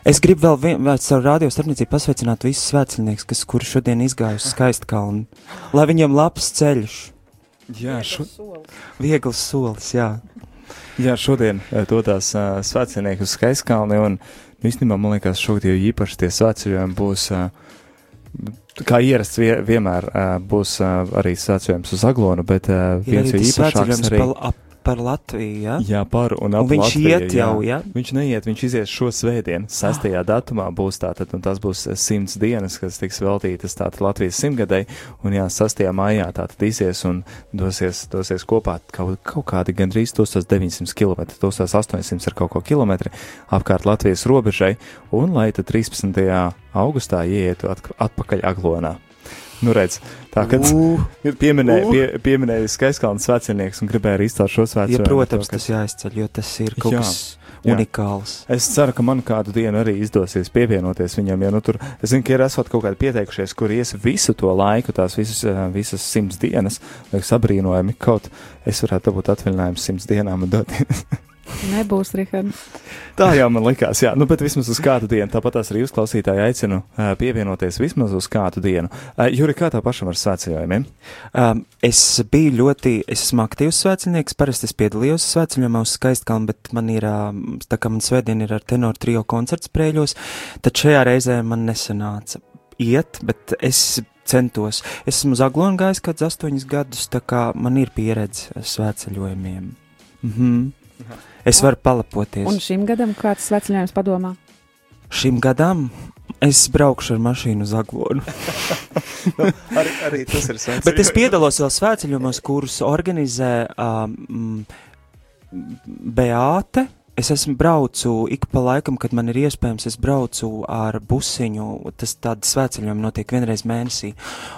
Es gribu vēl vienu savu radio starpniecību pasveicināt visus svētceļniekus, kas kur šodien izgājuši skaistkalnu, lai viņiem labs ceļš. Jā, šo... viegls solis. Jā, jā šodien dodas uh, svētceļnieki uz Skaiskalni, un īstenībā man liekas, šogad jau īpaši tie svētceļojumi būs. Uh, Kā ierasts, vie, vienmēr uh, būs uh, arī svētceļojums uz Aglonu, bet uh, viens jau īpašāks arī. Ap par Latviju. Ja? Jā, par un ap un viņš Latviju. iet jau, jā. ja? Viņš neiet, viņš izies šo svētdienu, 6. datumā būs tātad, un tas būs simts dienas, kas tiks veltītas tātad Latvijas simtgadai, un jā, 6. maijā tātad izies un dosies, dosies kopā kaut, kaut kādi gandrīz 1900 km, 1800 ar kaut ko kilometri apkārt Latvijas robežai, un lai tad 13. augustā ieietu atpakaļ Aglonā. Nu, redz, tā kā Uh, pieminēja, uh. pie, pieminēja Skaiskalnas svētceļnieks un gribēja arī izcelt šo ja, svētceļojumu. protams, to, ka- tas jāizceļ, jo tas ir kaut Jā, kas jā. unikāls. Es ceru, ka man kādu dienu arī izdosies pievienoties viņam, jo nu, tur es zinu, ka ir esot kaut kādi pieteikušies, kur ies visu to laiku, tās visas, eh, visas simts dienas, liekas, abrīnojami, kaut es varētu dabūt atvaļinājumu simts dienām un doties. Nebūs, Rihard. Tā jau man likās, jā, nu, bet vismaz uz kādu dienu. Tāpat arī uzklausītāji aicinu uh, pievienoties vismaz uz kādu dienu. Uh, Juri, kā tā pašam ar svētceļojumiem? Um, es biju ļoti, es esmu aktīvs svētceļnieks, parasti es piedalījos svētceļojumā uz skaistkalnu, bet man ir, um, tā kā man svētdien ir ar tenoru trio koncerts prēļos, tad šajā reizē man nesanāca iet, bet es centos. Es esmu uz Aglonu gājis kādus astoņus gadus, tā kā man ir pieredze svētceļojumiem. Mhm. Es varu palapoties. Un šim gadam kāds sveceļojums padomā? Šim gadam es braukšu ar mašīnu uz Aglonu. arī, arī tas ir svētceļojums. Bet es piedalos vēl svētceļojumos, kurus organizē um, Beāte. Es esmu braucu ik pa laikam, kad man ir iespējams, es braucu ar busiņu. Tas tāds svētceļojums notiek vienreiz mēnesī,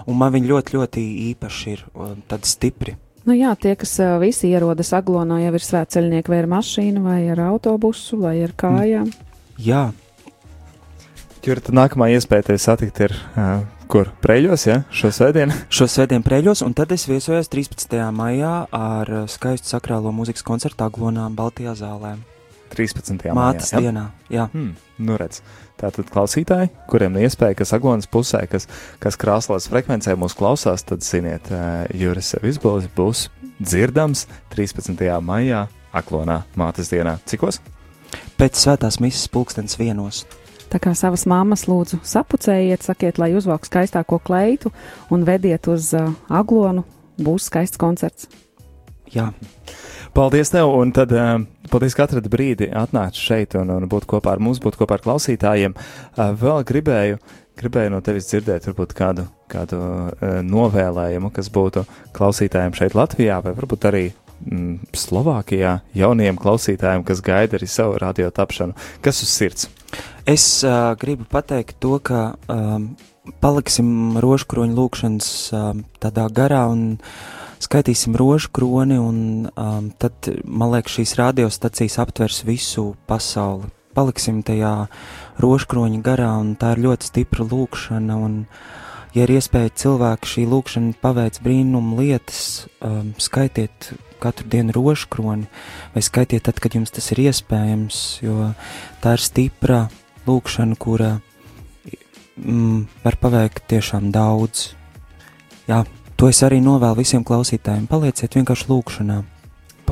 un man viņi ļoti, ļoti īpaši ir um, tādi stipri. Nu jā, tie, kas uh, visi ierodas Aglonā, jau ir svētceļnieki vai ar mašīnu, vai ar autobusu, vai ar kājām. Jā, Tur tad nākamā iespēja te satikt ir, uh, kur preļos, ja, šo svētdienu. šo svētdienu prēļos, un tad es viesojos 13. maijā ar uh, skaistu sakrālo mūzikas koncertu Aglonā, Baltijā zālē. 13. Mātes maijā, dienā, jā. Hmm, nu redz. Tātad klausītāji, kuriem ir iespēja, kas Aglonas pusē, kas, kas krāslas frekvencē mūs klausās, tad ziniet, Juris Visbols būs dzirdams 13. maijā Aglonā mātes dienā. Cikos? Pēc svētās misijas pulkstens vienos. Tā kā savas mammas lūdzu sapucējiet, sakiet, lai uzvelk skaistāko kleitu un vediet uz uh, aglonu, būs skaists koncerts. Jā. Paldies tev, un tad um, paldies, ka atradi brīdi atnāc šeit un, un būt kopā ar mums, būt kopā ar klausītājiem. Uh, vēl gribēju, gribēju no tevis dzirdēt varbūt kādu, kādu uh, novēlējumu, kas būtu klausītājiem šeit Latvijā, vai varbūt arī mm, Slovākijā jauniem klausītājiem, kas gaida arī savu radio tapšanu. Kas uz sirds? Es uh, gribu pateikt to, ka um, paliksim rožkroņa lūkšanas um, tādā garā un skaitīsim rožu kroni, un um, tad, man liekas, šīs radiostacijas aptvers visu pasauli. Paliksim tajā rožkroņa garā, un tā ir ļoti stipra lūkšana, un, ja ir iespēja cilvēku šī lūkšana paveic brīnumu lietas, um, skaitiet katru dienu rožkroni, vai skaitiet tad, kad jums tas ir iespējams, jo tā ir stipra lūkšana, kura mm, var paveikt tiešām daudz. Jā, to es arī novēlu visiem klausītājiem. Palieciet vienkārši lūkšanā.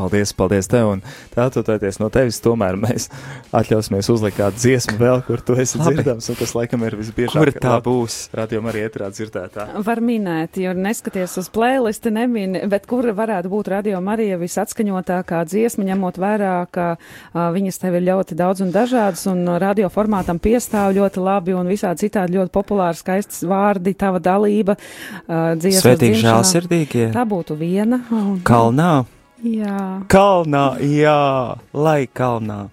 Paldies, paldies tev, un tā attoties no tevis, tomēr mēs atļausimies uzlikt kādu dziesmu vēl, kur tu esi Labi. dzirdams, un kas laikam ir visbiežāk. Kur tā būs? Radio arī ietrā dzirdētā. Var minēt, jo neskaties uz playlisti, nemin, bet kur varētu būt radio Marija visatskaņotākā dziesma, ņemot vērā, ka uh, viņas tev ir ļoti daudz un dažādas, un radio formātam piestāv ļoti labi, un visādi citādi ļoti populāri, skaistas vārdi, tava dalība. Uh, dziesmas Svētīgi dzimšanā. žēlsirdīgie. Tā būtu viena. Un, Kalnā! Jā. Kalnā, jā, lai kalnā.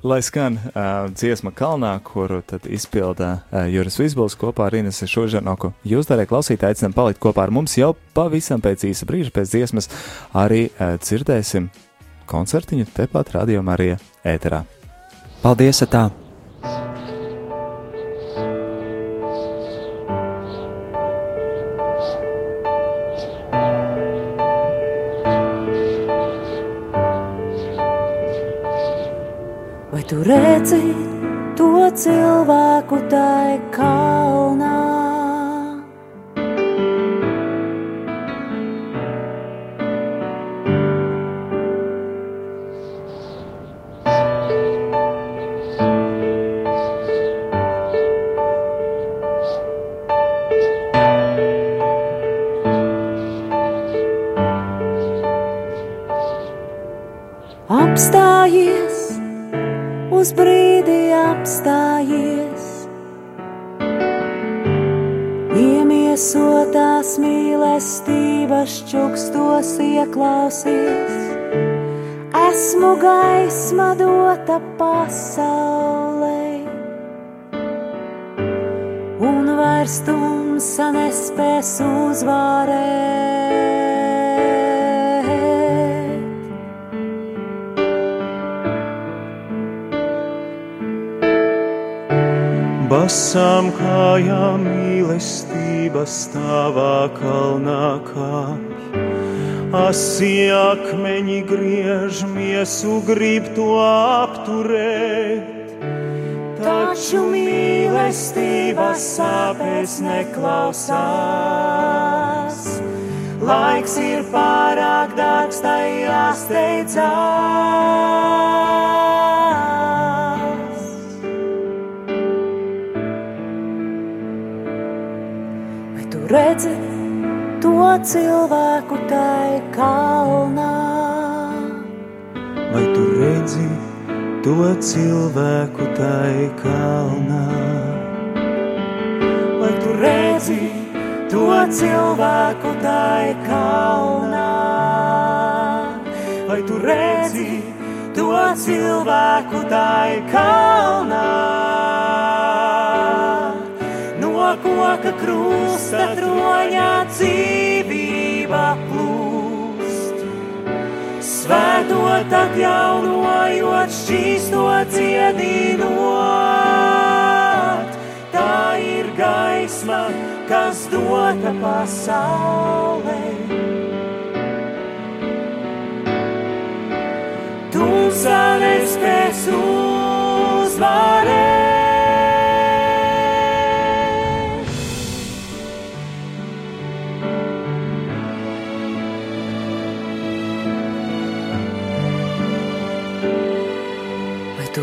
Lai skan uh, dziesma kalnā, kuru tad izpilda uh, Juris Visbols kopā ar Inesu Šužanoku. Jūs, darbie klausītāji, aicinām palikt kopā ar mums jau pavisam pēc īsa brīža, pēc dziesmas arī uh, dzirdēsim koncertiņu tepat Radio Marija ēterā. Paldies, tā! Vai tu redzi to cilvēku tai kalnā? Apstājies, uz brīdi apstājies, iemiesotās mīlestības čukstos ieklausies. Esmu gaisma dota pasaulē, un vairs tumsa nespēs uzvarēt. Basām kājām mīlestības stāvā kalnā kāpj. Asi akmeņi griež miesu, grib to apturēt. Taču mīlestības sāpēs neklausās. Laiks ir pārāk dārgs, tai jāsteidzās. Redzi to cilvēku tai kalnā? Vai tu redzi to cilvēku tai kalnā? Vai tu redzi to cilvēku tai kalnā? Vai tu redzi to cilvēku tai kalnā? No koka krusta troņā dzīvība plūst. Svētot atjaunojot, šķīstot dziedinot. Tā ir gaisma, kas dota pasaulē. Tumsa nespēj tu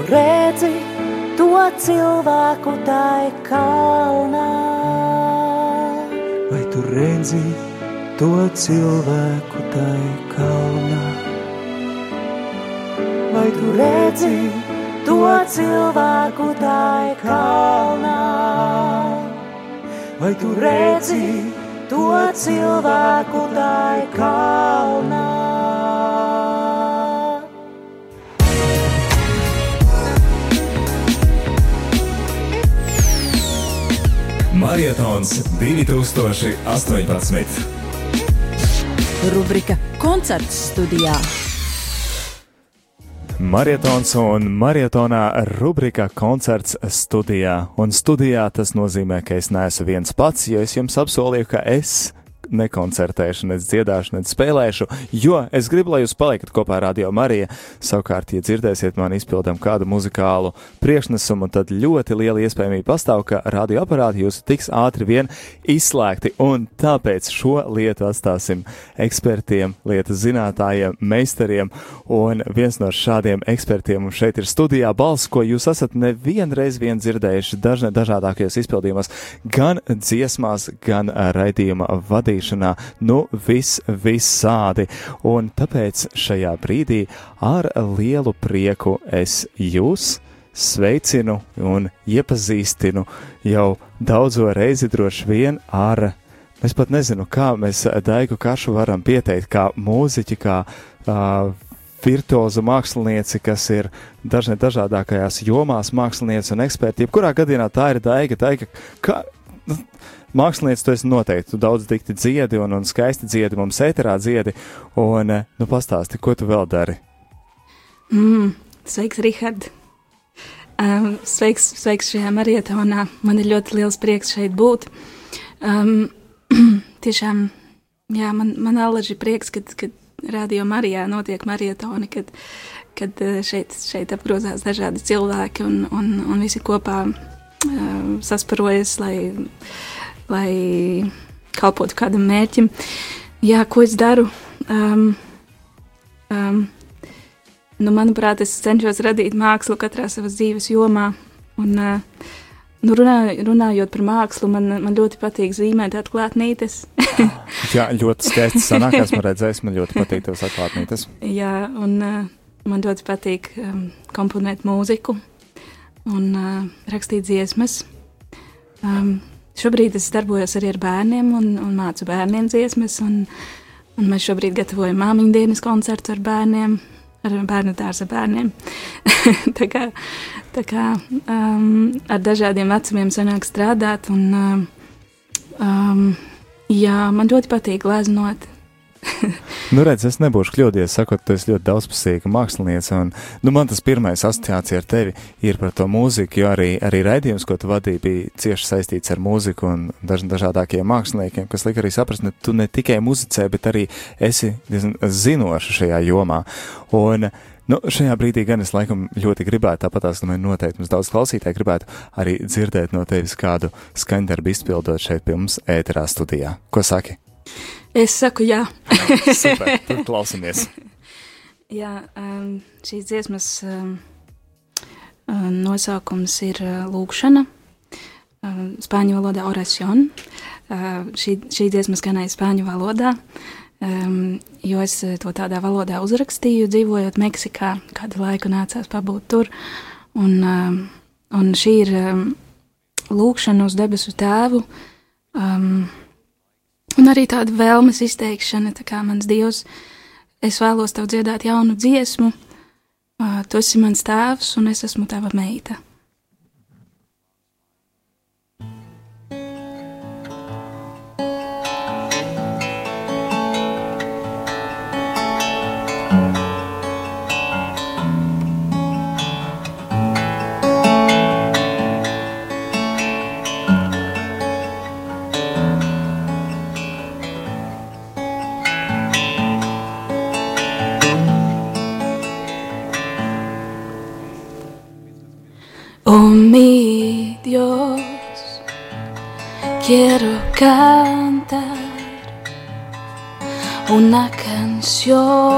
redzi to cilvēku tai kalnā? Vai tu redzi to cilvēku tai kalnā? Vai tu redzi to cilvēku tai kalnā? Vai tu redzi to cilvēku tai kalnā? Marietons 2018. Rubrika Koncerts studijā. Marietons un marietonā rubrika koncerts studijā. Un studijā tas nozīmē, ka es neesmu viens pats, jo es jums apsolīju, ka es nekoncertēšu, ne dziedāšu, ne spēlēšu, jo es gribu, lai jūs paliekat kopā ar Radio Mariju. Savukārt, ja dzirdēsiet man izpildām kādu muzikālu priekšnesumu, tad ļoti liela iespējamība pastāv, ka radioaparāti jūs tiks ātri vien izslēgti, un tāpēc šo lietu atstāsim ekspertiem, lietas zinātājiem, meistariem, un viens no šādiem ekspertiem mums šeit ir studijā balss, ko jūs esat nevienreiz vien dzirdējuši dažne, dažādākajos izpildījumos, gan dziesmās, gan raidījuma vadībā darīšanā, nu, vis, visādi. Un tāpēc šajā brīdī ar lielu prieku es jūs sveicinu un iepazīstinu jau daudzo reizi droši vien ar. Es pat nezinu, kā mēs Daigu Kašu varam pieteikt, kā mūziķi, kā uh, virtuozu mākslinieci, kas ir dažne dažādākajās jomās mākslinieci un eksperti. Jebkurā gadījumā tā ir Daiga, Daiga, kā, mākslinieks, tu esi noteikti, tu daudz dikti dziedi un, un skaisti dziedi, mums ēterā dziedi, un, eh, nu, pastāsti, ko tu vēl dari? Mm, sveiks, Rihard! Um, sveiks, sveiks šajā marietonā. Man ir ļoti liels prieks šeit būt. Um, tiešām, jā, man, man alaži prieks, kad, kad Radio Marijā notiek marietoni, kad, kad eh, šeit, šeit apgrozās dažādi cilvēki un, un, un visi kopā um, sasparojas, lai lai kalpotu kādam mērķim. Jā, ko es daru? Um, um, nu, manuprāt, es cenšos radīt mākslu katrā savas dzīves jomā. Un, uh, nu, runāj, runājot par mākslu, man, man ļoti patīk zīmēt atklātnītes. Jā, ļoti skaisti sanāk, esmu redzējis, man ļoti patīk tavas atklātnītes. Jā, un uh, man ļoti patīk um, komponēt mūziku un uh, rakstīt dziesmas. Um, Šobrīd es darbojos arī ar bērniem un, un mācu bērniem dziesmas. Un, un mēs šobrīd gatavojam māmiņu dienas koncertu ar bērniem, ar bērnu dārza bērniem. tā kā, tā kā um, ar dažādiem vecumiem sanāk strādāt. Un, um, um, jā, man ļoti patīk gleznot nu, redz, es nebūšu kļūdījies, sakot, tu esi ļoti daudzpusīga mākslinieca, un, nu, man tas pirmais asociācija ar tevi ir par to mūziku, jo arī, arī raidījums, ko tu vadīji, bija cieši saistīts ar mūziku un daž, dažādākiem māksliniekiem, kas liek arī saprast, ka tu ne tikai muzicē, bet arī esi diezgan zinoša šajā jomā. Un, Nu, šajā brīdī gan es laikam ļoti gribētu, tāpat tās, domāju, noteikti mums daudz klausītāji gribētu arī dzirdēt no tevis kādu skaņdarbu izpildot šeit pie mums ēterā studijā. Ko saki? Es saku, jā. Super, klausamies. jā, um, šīs dziesmas um, um, nosaukums ir uh, Lūkšana, um, spāņu valodā oracion. Uh, šī, šī dziesma skanēja spāņu valodā, um, jo es to tādā valodā uzrakstīju, dzīvojot Meksikā, kādu laiku nācās pabūt tur. Un, um, un šī ir um, lūkšana uz debesu tēvu. Um, Un arī tāda vēlmes izteikšana, tā kā mans dievs, es vēlos tev dziedāt jaunu dziesmu, tu esi mans tēvs un es esmu tava meita. Quiero cantar una canción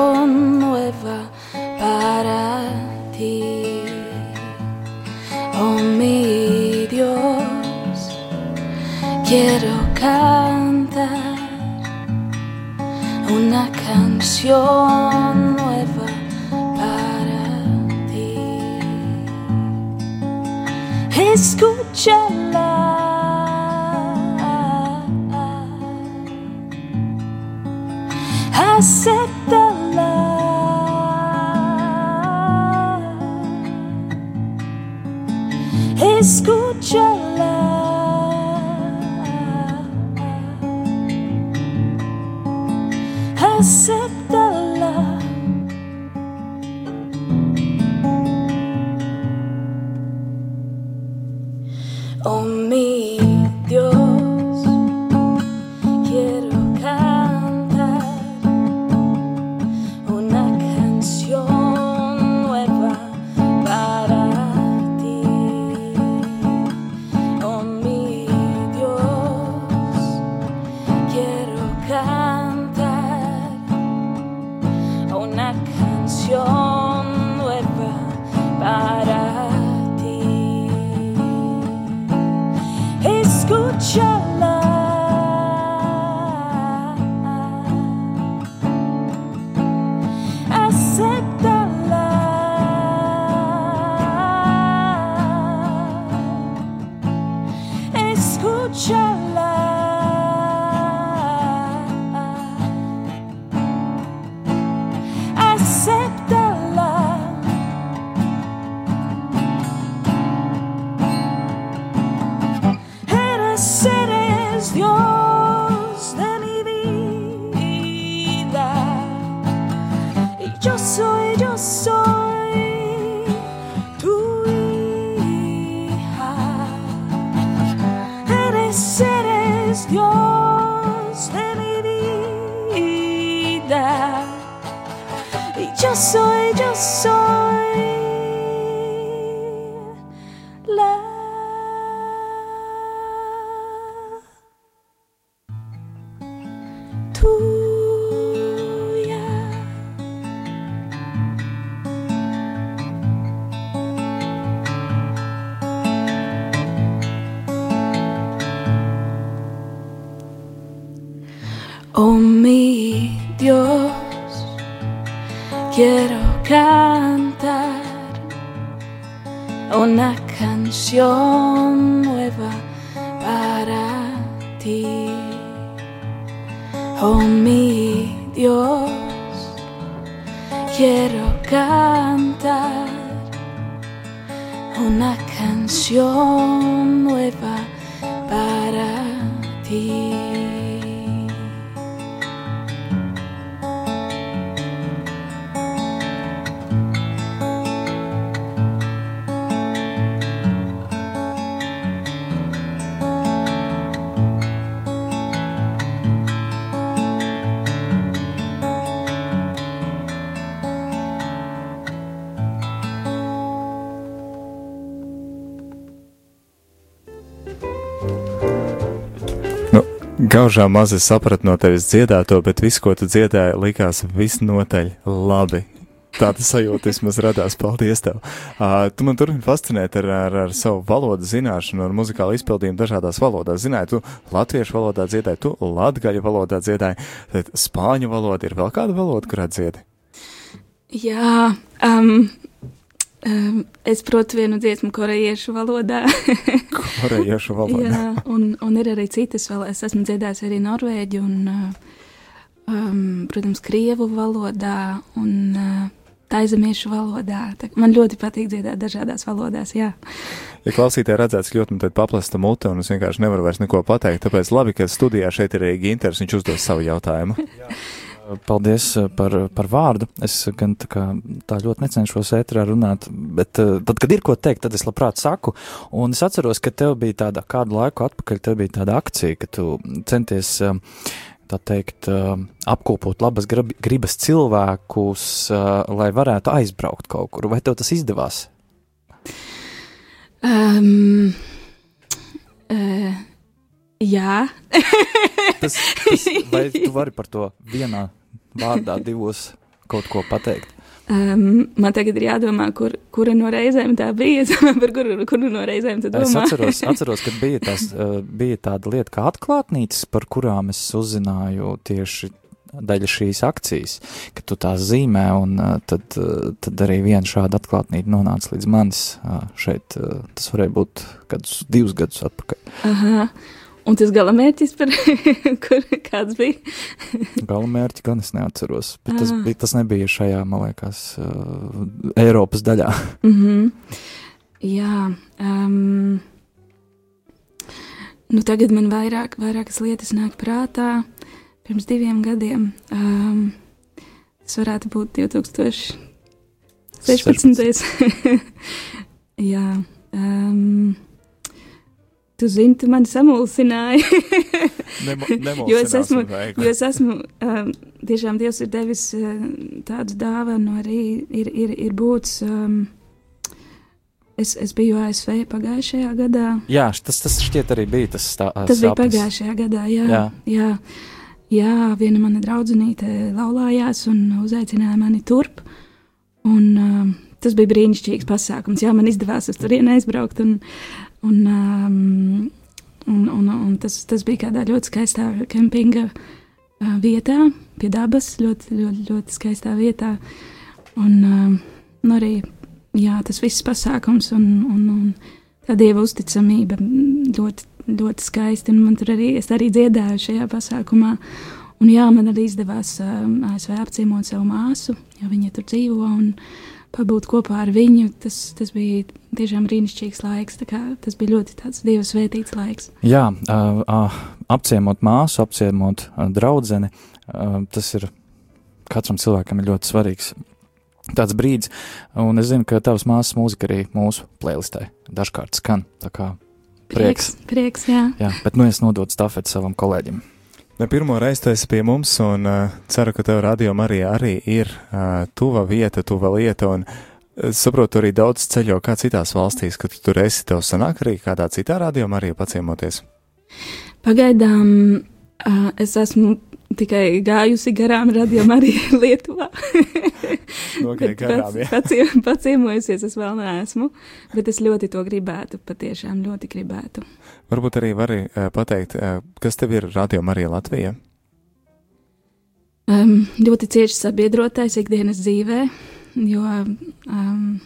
gaužā maz es sapratu no tevis dziedāto, bet viss, ko tu dziedāji, likās visnotaļ labi. Tāda sajūta vismaz radās. Paldies! Tev. Uh, tu man turpini fascinēt ar, ar, ar savu valodu zināšanu un muzikālu izpildījumu dažādās valodās. Zināji, tu latviešu valodā dziedāji, tu latgaļu valodā dziedāji, tad spāņu valoda ir vēl kāda valoda, kurā dziedi? Jā, um, um, es protu vienu dziesmu korejiešu valodā. Korejiešu valodā. Jā, un, un ir arī citas vēl. Es esmu dziedājis arī norvēģi un, um, protams, krievu valodā un uh, taizemiešu valodā. Tā, man ļoti patīk dziedāt dažādās valodās, jā. Ja klausītāji redzēts, ļoti man te paplasta mute, un es vienkārši nevaru vairs neko pateikt, tāpēc labi, ka studijā šeit ir arī Ginters, viņš uzdos savu jautājumu. Paldies eh, par, par vārdu. Es gan tā, kā, tā ļoti necenšos ētrā runāt, bet uh, tad, kad ir ko teikt, tad es labprāt saku. Un es atceros, ka tev bija tāda kādu laiku atpakaļ, tev bija tāda akcija, ka tu centies. Uh, tā teikt, apkopot labas grib, gribas cilvēkus, lai varētu aizbraukt kaut kur. Vai tev tas izdevās? Um, uh, jā. tas, tas, vai tu vari par to vienā vārdā, divos kaut ko pateikt? Um, man tagad ir jādomā, kur, kura no reizēm tā bija. par kuru, kuru no reizēm tu domā? Es atceros, atceros ka bija, tās, uh, bija tāda lieta kā atklātnītes, par kurām es uzzināju tieši daļa šīs akcijas, ka tu tās zīmē, un uh, tad, uh, tad arī viena šāda atklātnīte nonāca līdz manis šeit. Tas varēja būt kādus divus gadus atpakaļ. Aha. Un tas galamērķis, par kur kāds bija? galamērķi gan es neatceros, bet tas, ah. bija, tas nebija šajā, man liekas, uh, Eiropas daļā. mm -hmm. Jā. Um, nu tagad man vairāk, vairākas lietas nāk prātā. Pirms diviem gadiem um, tas varētu būt 2016. 16. Jā. Um, Tu zini, tu mani samulsināji. Nemo, jo es esmu, jo es esmu um, tiešām Dievs ir devis uh, tādu dāvanu, arī ir, ir, ir būts. Um, es, es biju ASV pagājušajā gadā. Jā, tas, tas šķiet arī bija tas tā, Tas sapnis. bija pagājušajā gadā, jā. jā. jā. Jā, viena mana draudzenīte laulājās un uzaicināja mani turp. Un, um, tas bija brīnišķīgs pasākums. Jā, man izdevās uz turieni aizbraukt. Un, uh, Un, um, un, un, un tas, tas bija kādā ļoti skaistā kempinga uh, vietā, pie dabas, ļoti, ļoti, ļoti skaistā vietā. Un um, nu arī jā, tas viss pasākums un, un, un tā dieva uzticamība ļoti, ļoti skaisti. Un man tur arī, arī dziedāju šajā pasākumā. Un jā, man arī izdevās um, ASV apciemot savu māsu, jo viņa tur dzīvo. Un, uh, pabūt kopā ar viņu. Tas, tas bija tiešām brīnišķīgs laiks. Tas bija ļoti tāds dieva svētīts laiks. Jā, uh, uh, apciemot māsu, apciemot uh, draugu. Uh, tas ir katram cilvēkam ir ļoti svarīgs. Tāds brīdis, un es zinu, ka tavs māsas mūzika arī mūsu playlistē dažkārt skan. Prieks. Prieks, prieks jā. jā. Bet nu es nododu stafeti savam kolēģim. Ne pirmo reizi esi pie mums, un uh, ceru, ka tev radio Marija arī ir uh, tuva vieta, tuva lieta, un uh, saprotu arī daudz ceļo kā citās valstīs, kad tu tur esi, tev sanāk arī kādā citā radio Marija paciemoties. Pagaidām uh, es esmu tikai gājusi garām radījumā arī Lietuvā. Nogai garām, jā. Paciem, paciemojusies es vēl neesmu, bet es ļoti to gribētu, patiešām ļoti gribētu. Varbūt arī vari uh, pateikt, uh, kas tev ir radījumā arī Latvija? Um, ļoti cieši sabiedrotais ikdienas dzīvē, jo um,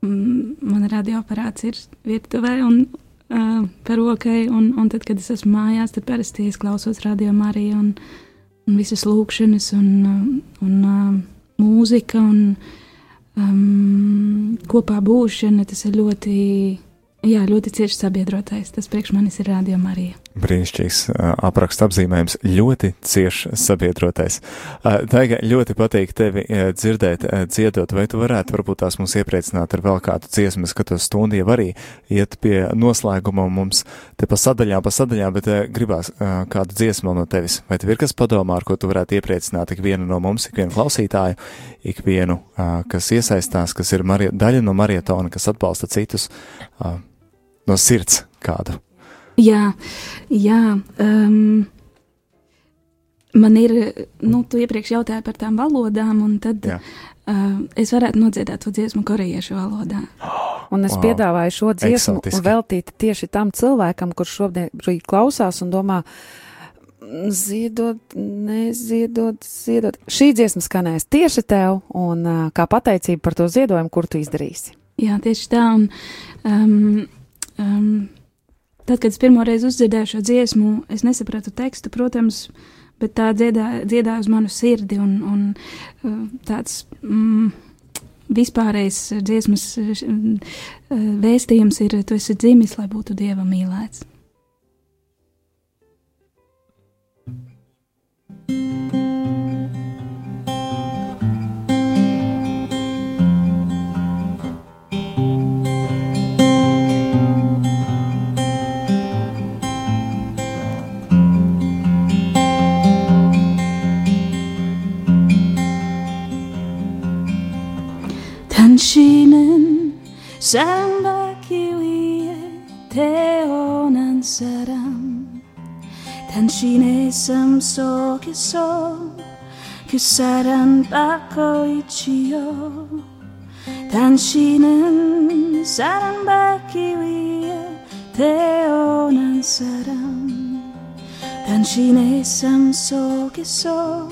mana radioaparāts ir virtuvē un uh, par rokai, un, un tad, kad es esmu mājās, tad parasti es klausos radio Mariju un, un visas lūkšanas un, un uh, mūzika un um, kopā būšana, tas ir ļoti, jā, ļoti cieši sabiedrotais. Tas priekš manis ir radio Marija. Brīnišķīgs apraksta apzīmējums, ļoti cieši sabiedrotais. Taiga, ļoti patīk tevi dzirdēt, dziedot, vai tu varētu varbūt tās mums iepriecināt ar vēl kādu dziesmu, skatos stundu jau arī iet pie noslēguma mums te pa sadaļā, pa sadaļā, bet gribās kādu dziesmu no tevis. Vai tev ir kas padomā, ar ko tu varētu iepriecināt ikvienu no mums, ikvienu klausītāju, ikvienu, kas iesaistās, kas ir daļa no marietona, kas atbalsta citus no sirds kādu? Jā, jā. Um, man ir, nu, tu iepriekš jautāji par tām valodām, un tad uh, es varētu nodziedāt to dziesmu korejiešu valodā. Un es wow. piedāvāju šo dziesmu Eksotiski. veltīt tieši tam cilvēkam, kurš šobrīd klausās un domā, ziedot, neziedot, ziedot. Šī dziesma skanēs tieši tev, un uh, kā pateicība par to ziedojumu, kur tu izdarīsi. Jā, tieši tā. Un, um, um, Tad, kad es pirmo reizi uzdzirdēju šo dziesmu, es nesapratu tekstu, protams, bet tā dziedāja, dziedāja uz manu sirdi un, un uh, tāds. Mm, Vispārējais dziesmas uh, vēstījums ir, tu esi dzimis, lai būtu dieva mīlēts. thank you 당신은 사랑받기 위해 태어난 사람. 당신의 삶 속에서 그 사랑받고 있지요 당신은 사랑받기 위해 태어난 사람. 당신의 삶 속에서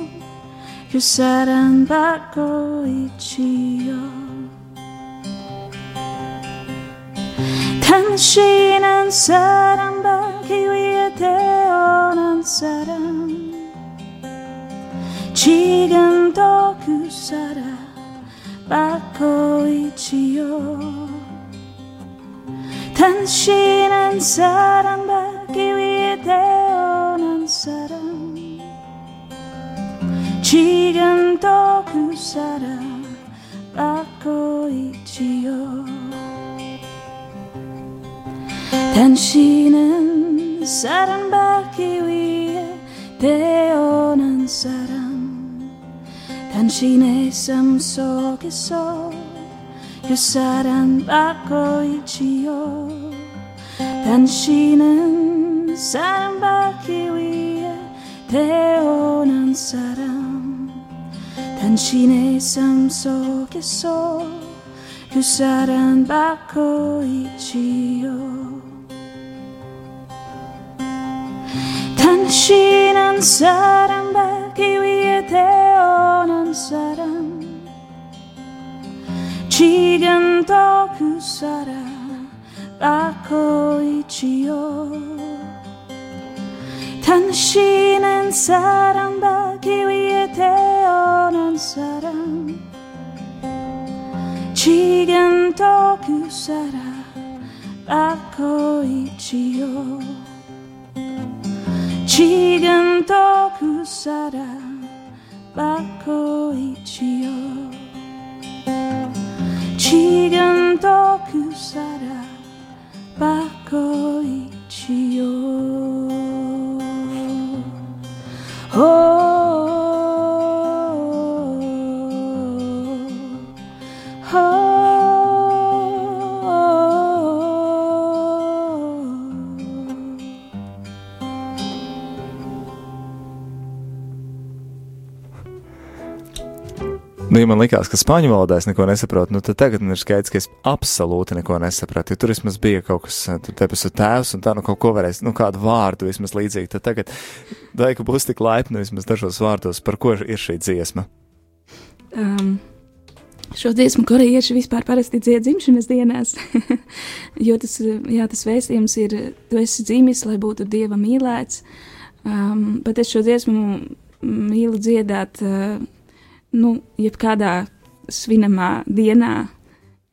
그 사랑받고 있지요 당신은 사랑받기 위해 태어난 사람. 지금도 그 사람 받고 있지요. 당신은 사랑받기 위해 태어난 사람. 지금도 그 사람 당신은 사랑받기 위해 태어난 사람. 당신의 삶 속에서 그 사랑받고 있지요. 당신은 사랑받기 위해 태어난 사람. 당신의 삶 속에서 그 사랑받고 있지요. 신한 사랑받기 위해 태어난 사람. 지금도 그 사람 낳고 있지요. 당신은 사랑받기 위해 태어난 사람. 지금도 그 사람 낳고 있지요. 시간 더 그 사람 받고 있지요 지금 더그 사람 받고 있지요 oh. Nu, ja man likās, ka spāņu valodā es neko nesaprotu, nu, tad tagad ir skaidrs, ka es absolūti neko nesapratu. Jo tur vismaz bija kaut kas, tur tepas ir tēvs, un tā nu kaut ko varēs, nu, kādu vārdu vismaz līdzīgi. Tad tagad, vai ka būs tik laipni vismaz dažos vārdos, par ko ir šī dziesma? Um, šo dziesmu korejieši vispār parasti dzied dzimšanas dienās, jo tas, jā, tas vēstījums ir, tu esi dzimis, lai būtu dieva mīlēts. Um, bet es šo dziesmu mīlu dziedāt. Uh, nu, jebkādā svinamā dienā,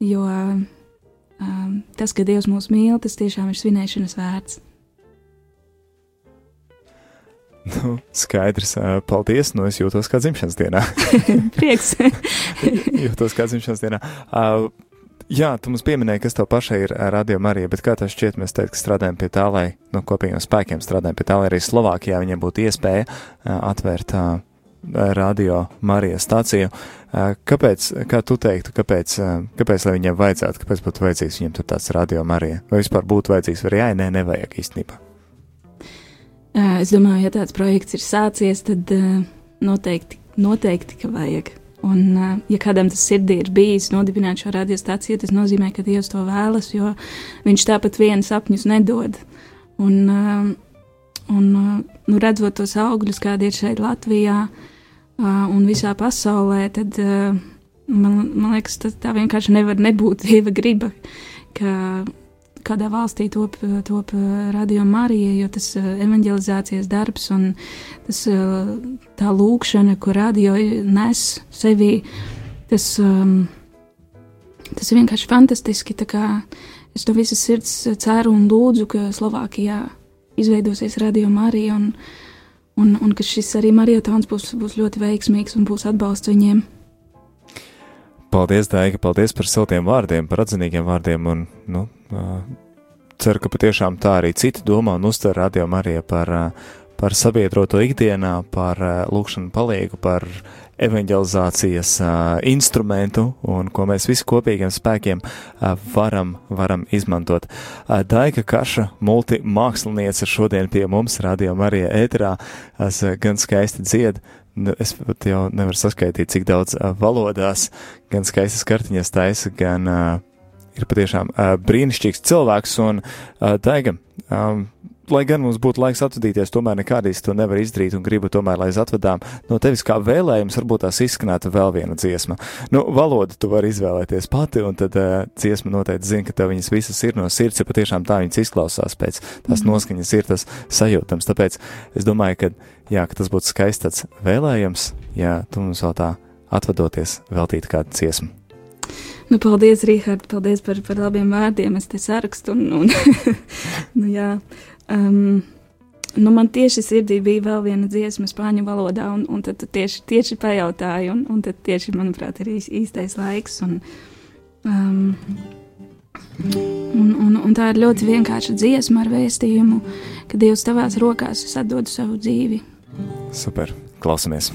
jo um, tas, ka Dievs mūs mīl, tas tiešām ir svinēšanas vērts. Nu, skaidrs, paldies. Nu, es jūtos kā dzimšanas dienā. Prieks. jūtos kā dzimšanas dienā. Uh, jā, tu mums pieminēji, kas tev pašai ir radio Marija, bet kā tas šķiet, mēs teikt, ka strādājam pie tā, lai no nu, kopīgiem spēkiem strādājam pie tā, lai arī Slovākijā viņiem būtu iespēja uh, atvērt uh, radio Marijas stāciju. Kāpēc, kā tu teiktu, kāpēc, kāpēc lai viņiem vajadzētu, kāpēc būtu vajadzīgs viņiem tur tāds radio Marija? Vai vispār būtu vajadzīgs, vai jā, nē, nevajag īstenībā? Es domāju, ja tāds projekts ir sācies, tad noteikti, noteikti ka vajag. Un, ja kādam tas sirdī ir bijis nodibināt šo radiostaciju, tas nozīmē, ka Dievs to vēlas, jo viņš tāpat vienu sapņus nedod. Un, un nu, redzot tos augļus, kādi ir šeit Latvijā, uh, un visā pasaulē, tad man, man liekas, tas tā vienkārši nevar nebūt dieva griba, ka kādā valstī top, top radio Marija, jo tas evanģelizācijas darbs un tas, tā lūkšana, ko radio nes sevī, tas, tas vienkārši fantastiski. Es no visas sirds ceru un lūdzu, ka Slovākijā izveidosies radio Marija un, un, un ka šis arī marietons būs, būs ļoti veiksmīgs un būs atbalsts viņiem. Paldies, Daiga, paldies par siltiem vārdiem, par atzinīgiem vārdiem, un nu, ceru, ka patiešām tā arī citi domā un uztver radio Mariju par, par sabiedroto ikdienā, par lūkšanu palīgu, par evanģelizācijas uh, instrumentu un ko mēs visi kopīgiem spēkiem uh, varam, varam izmantot. Uh, Daika Kaša, multimāksliniece, šodien pie mums, Radio Marija ēterā, uh, gan skaisti dzied, ne- es pat jau nevaru saskaitīt, cik daudz uh, valodās gan skaistas kartiņas taisa, gan uh, ir patiešām uh, brīnišķīgs cilvēks un uh, taiga. Um, Lai gan mums būtu laiks atvadīties, tomēr nekādīs to nevar izdarīt un gribu tomēr, lai atvedām no tevis kā vēlējums, varbūt tās izskanētu vēl viena dziesma. Nu, valodu tu vari izvēlēties pati, un tad uh, dziesma noteikti zina, ka tev viņas visas ir no sirds, ja patiešām tā viņas izklausās pēc tās Mhm. noskaņas ir tas sajūtams. Tāpēc es domāju, ka, jā, ka tas būtu skaists tāds vēlējums, ja tu mums vēl tā atvadoties veltītu kādu dziesmu. Nu, paldies, Rīhard, paldies par, par labiem vārdiem. Es te sarakstu, un, un nu, jā. Um, nu, man tieši sirdī bija vēl viena dziesma spāņu valodā, un, un tad tieši, tieši pajautāji, un, un tad tieši, manuprāt, ir īs- īstais laiks. Un, um, un, un, un tā ir ļoti vienkārša dziesma ar vēstījumu, ka Dievs tavās rokās es atdodu savu dzīvi. Super, klausamies!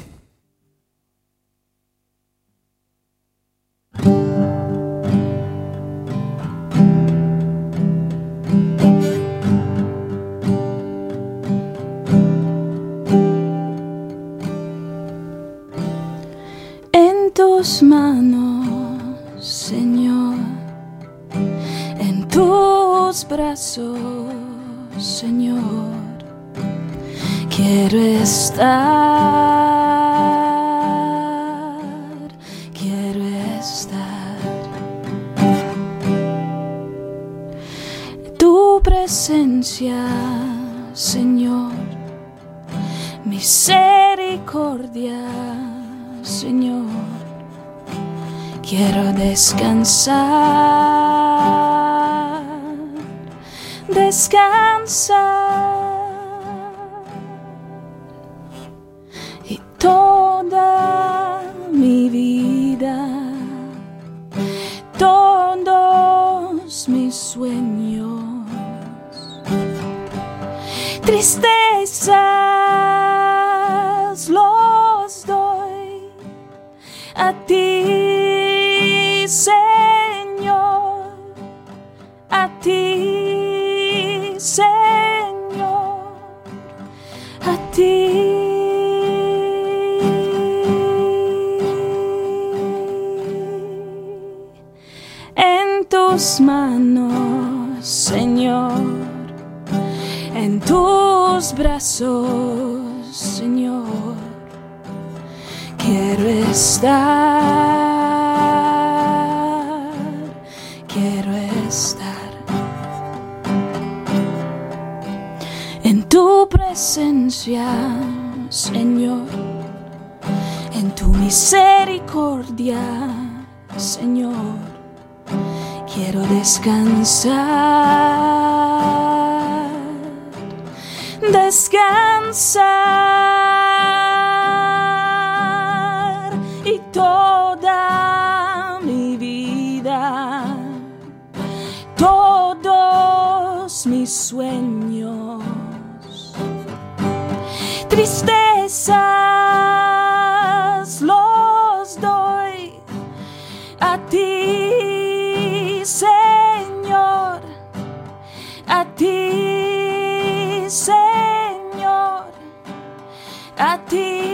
Tus manos, Señor, en tus brazos, Señor, quiero estar, quiero estar. Tu presencia, Señor, misericordia, Señor, quiero descansar, descansar. Y toda mi vida, todos mis sueños, tristezas los doy a ti, Señor, a ti, Señor, a ti. En tus manos, Señor, en tus brazos, Señor, quiero estar, presencia, Señor, en tu misericordia, Señor, quiero descansar, descansar y toda mi vida, todos mis sueños, tristezas los doy a ti, Señor, a ti, Señor, a ti,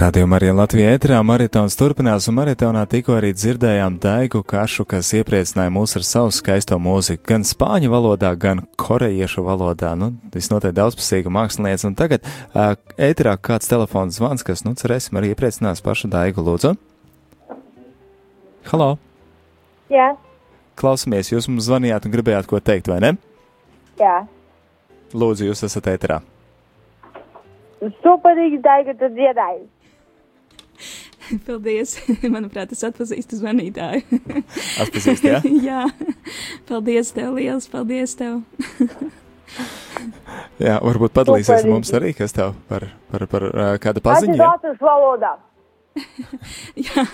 Radio Marija Latvijā ēterā maratons turpinās, un maratonā tikko arī dzirdējām Daigu Kašu, kas iepriecināja mūs ar savu skaisto mūziku, gan spāņu valodā, gan korejiešu valodā. Nu, visnotaļ daudzpusīga mākslinieca, un tagad uh, ēterā kāds telefons zvans, kas, nu, cerēsim, arī iepriecinās pašu Daigu Lūdzu. Halo! Jā, Klausamies, jūs mums zvanījāt un gribējāt ko teikt, vai ne? jā. Lūdzu, jūs esat ēterā. Superīgs daiga, tu dziedāji. Paldies! Manuprāt, es atpazīstu zvanītāju. Atpazīst, jā? jā. Paldies tev, liels paldies tev! jā, varbūt padalīsies ar mums arī, kas tev par, par, par uh, kādu paziņu. Tas ir latviešu valodā. jā,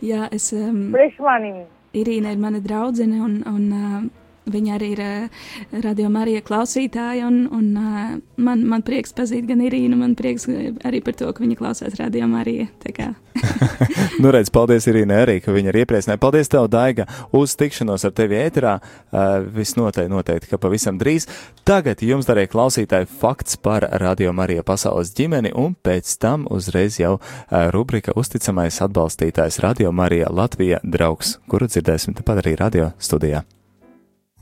jā, es. Um, Priekš manim. Irīna ir mana draudzene un, un uh, Viņa arī ir uh, radio Marija klausītāja, un, un uh, man, man prieks pazīt gan Irīnu, man prieks arī par to, ka viņa klausās radio Marija. nu, redz, paldies Irīnai arī, ka viņa ir iepriecināta. Paldies tev, Daiga, uz tikšanos ar tevi ēterā. Uh, Visnotaļ noteikti, ka pavisam drīz. Tagad jums, darīja klausītāji, fakts par radio Marija pasaules ģimeni, un pēc tam uzreiz jau uh, rubrika uzticamais atbalstītājs radio Marija Latvija draugs, kuru dzirdēsim tepat arī radio studijā.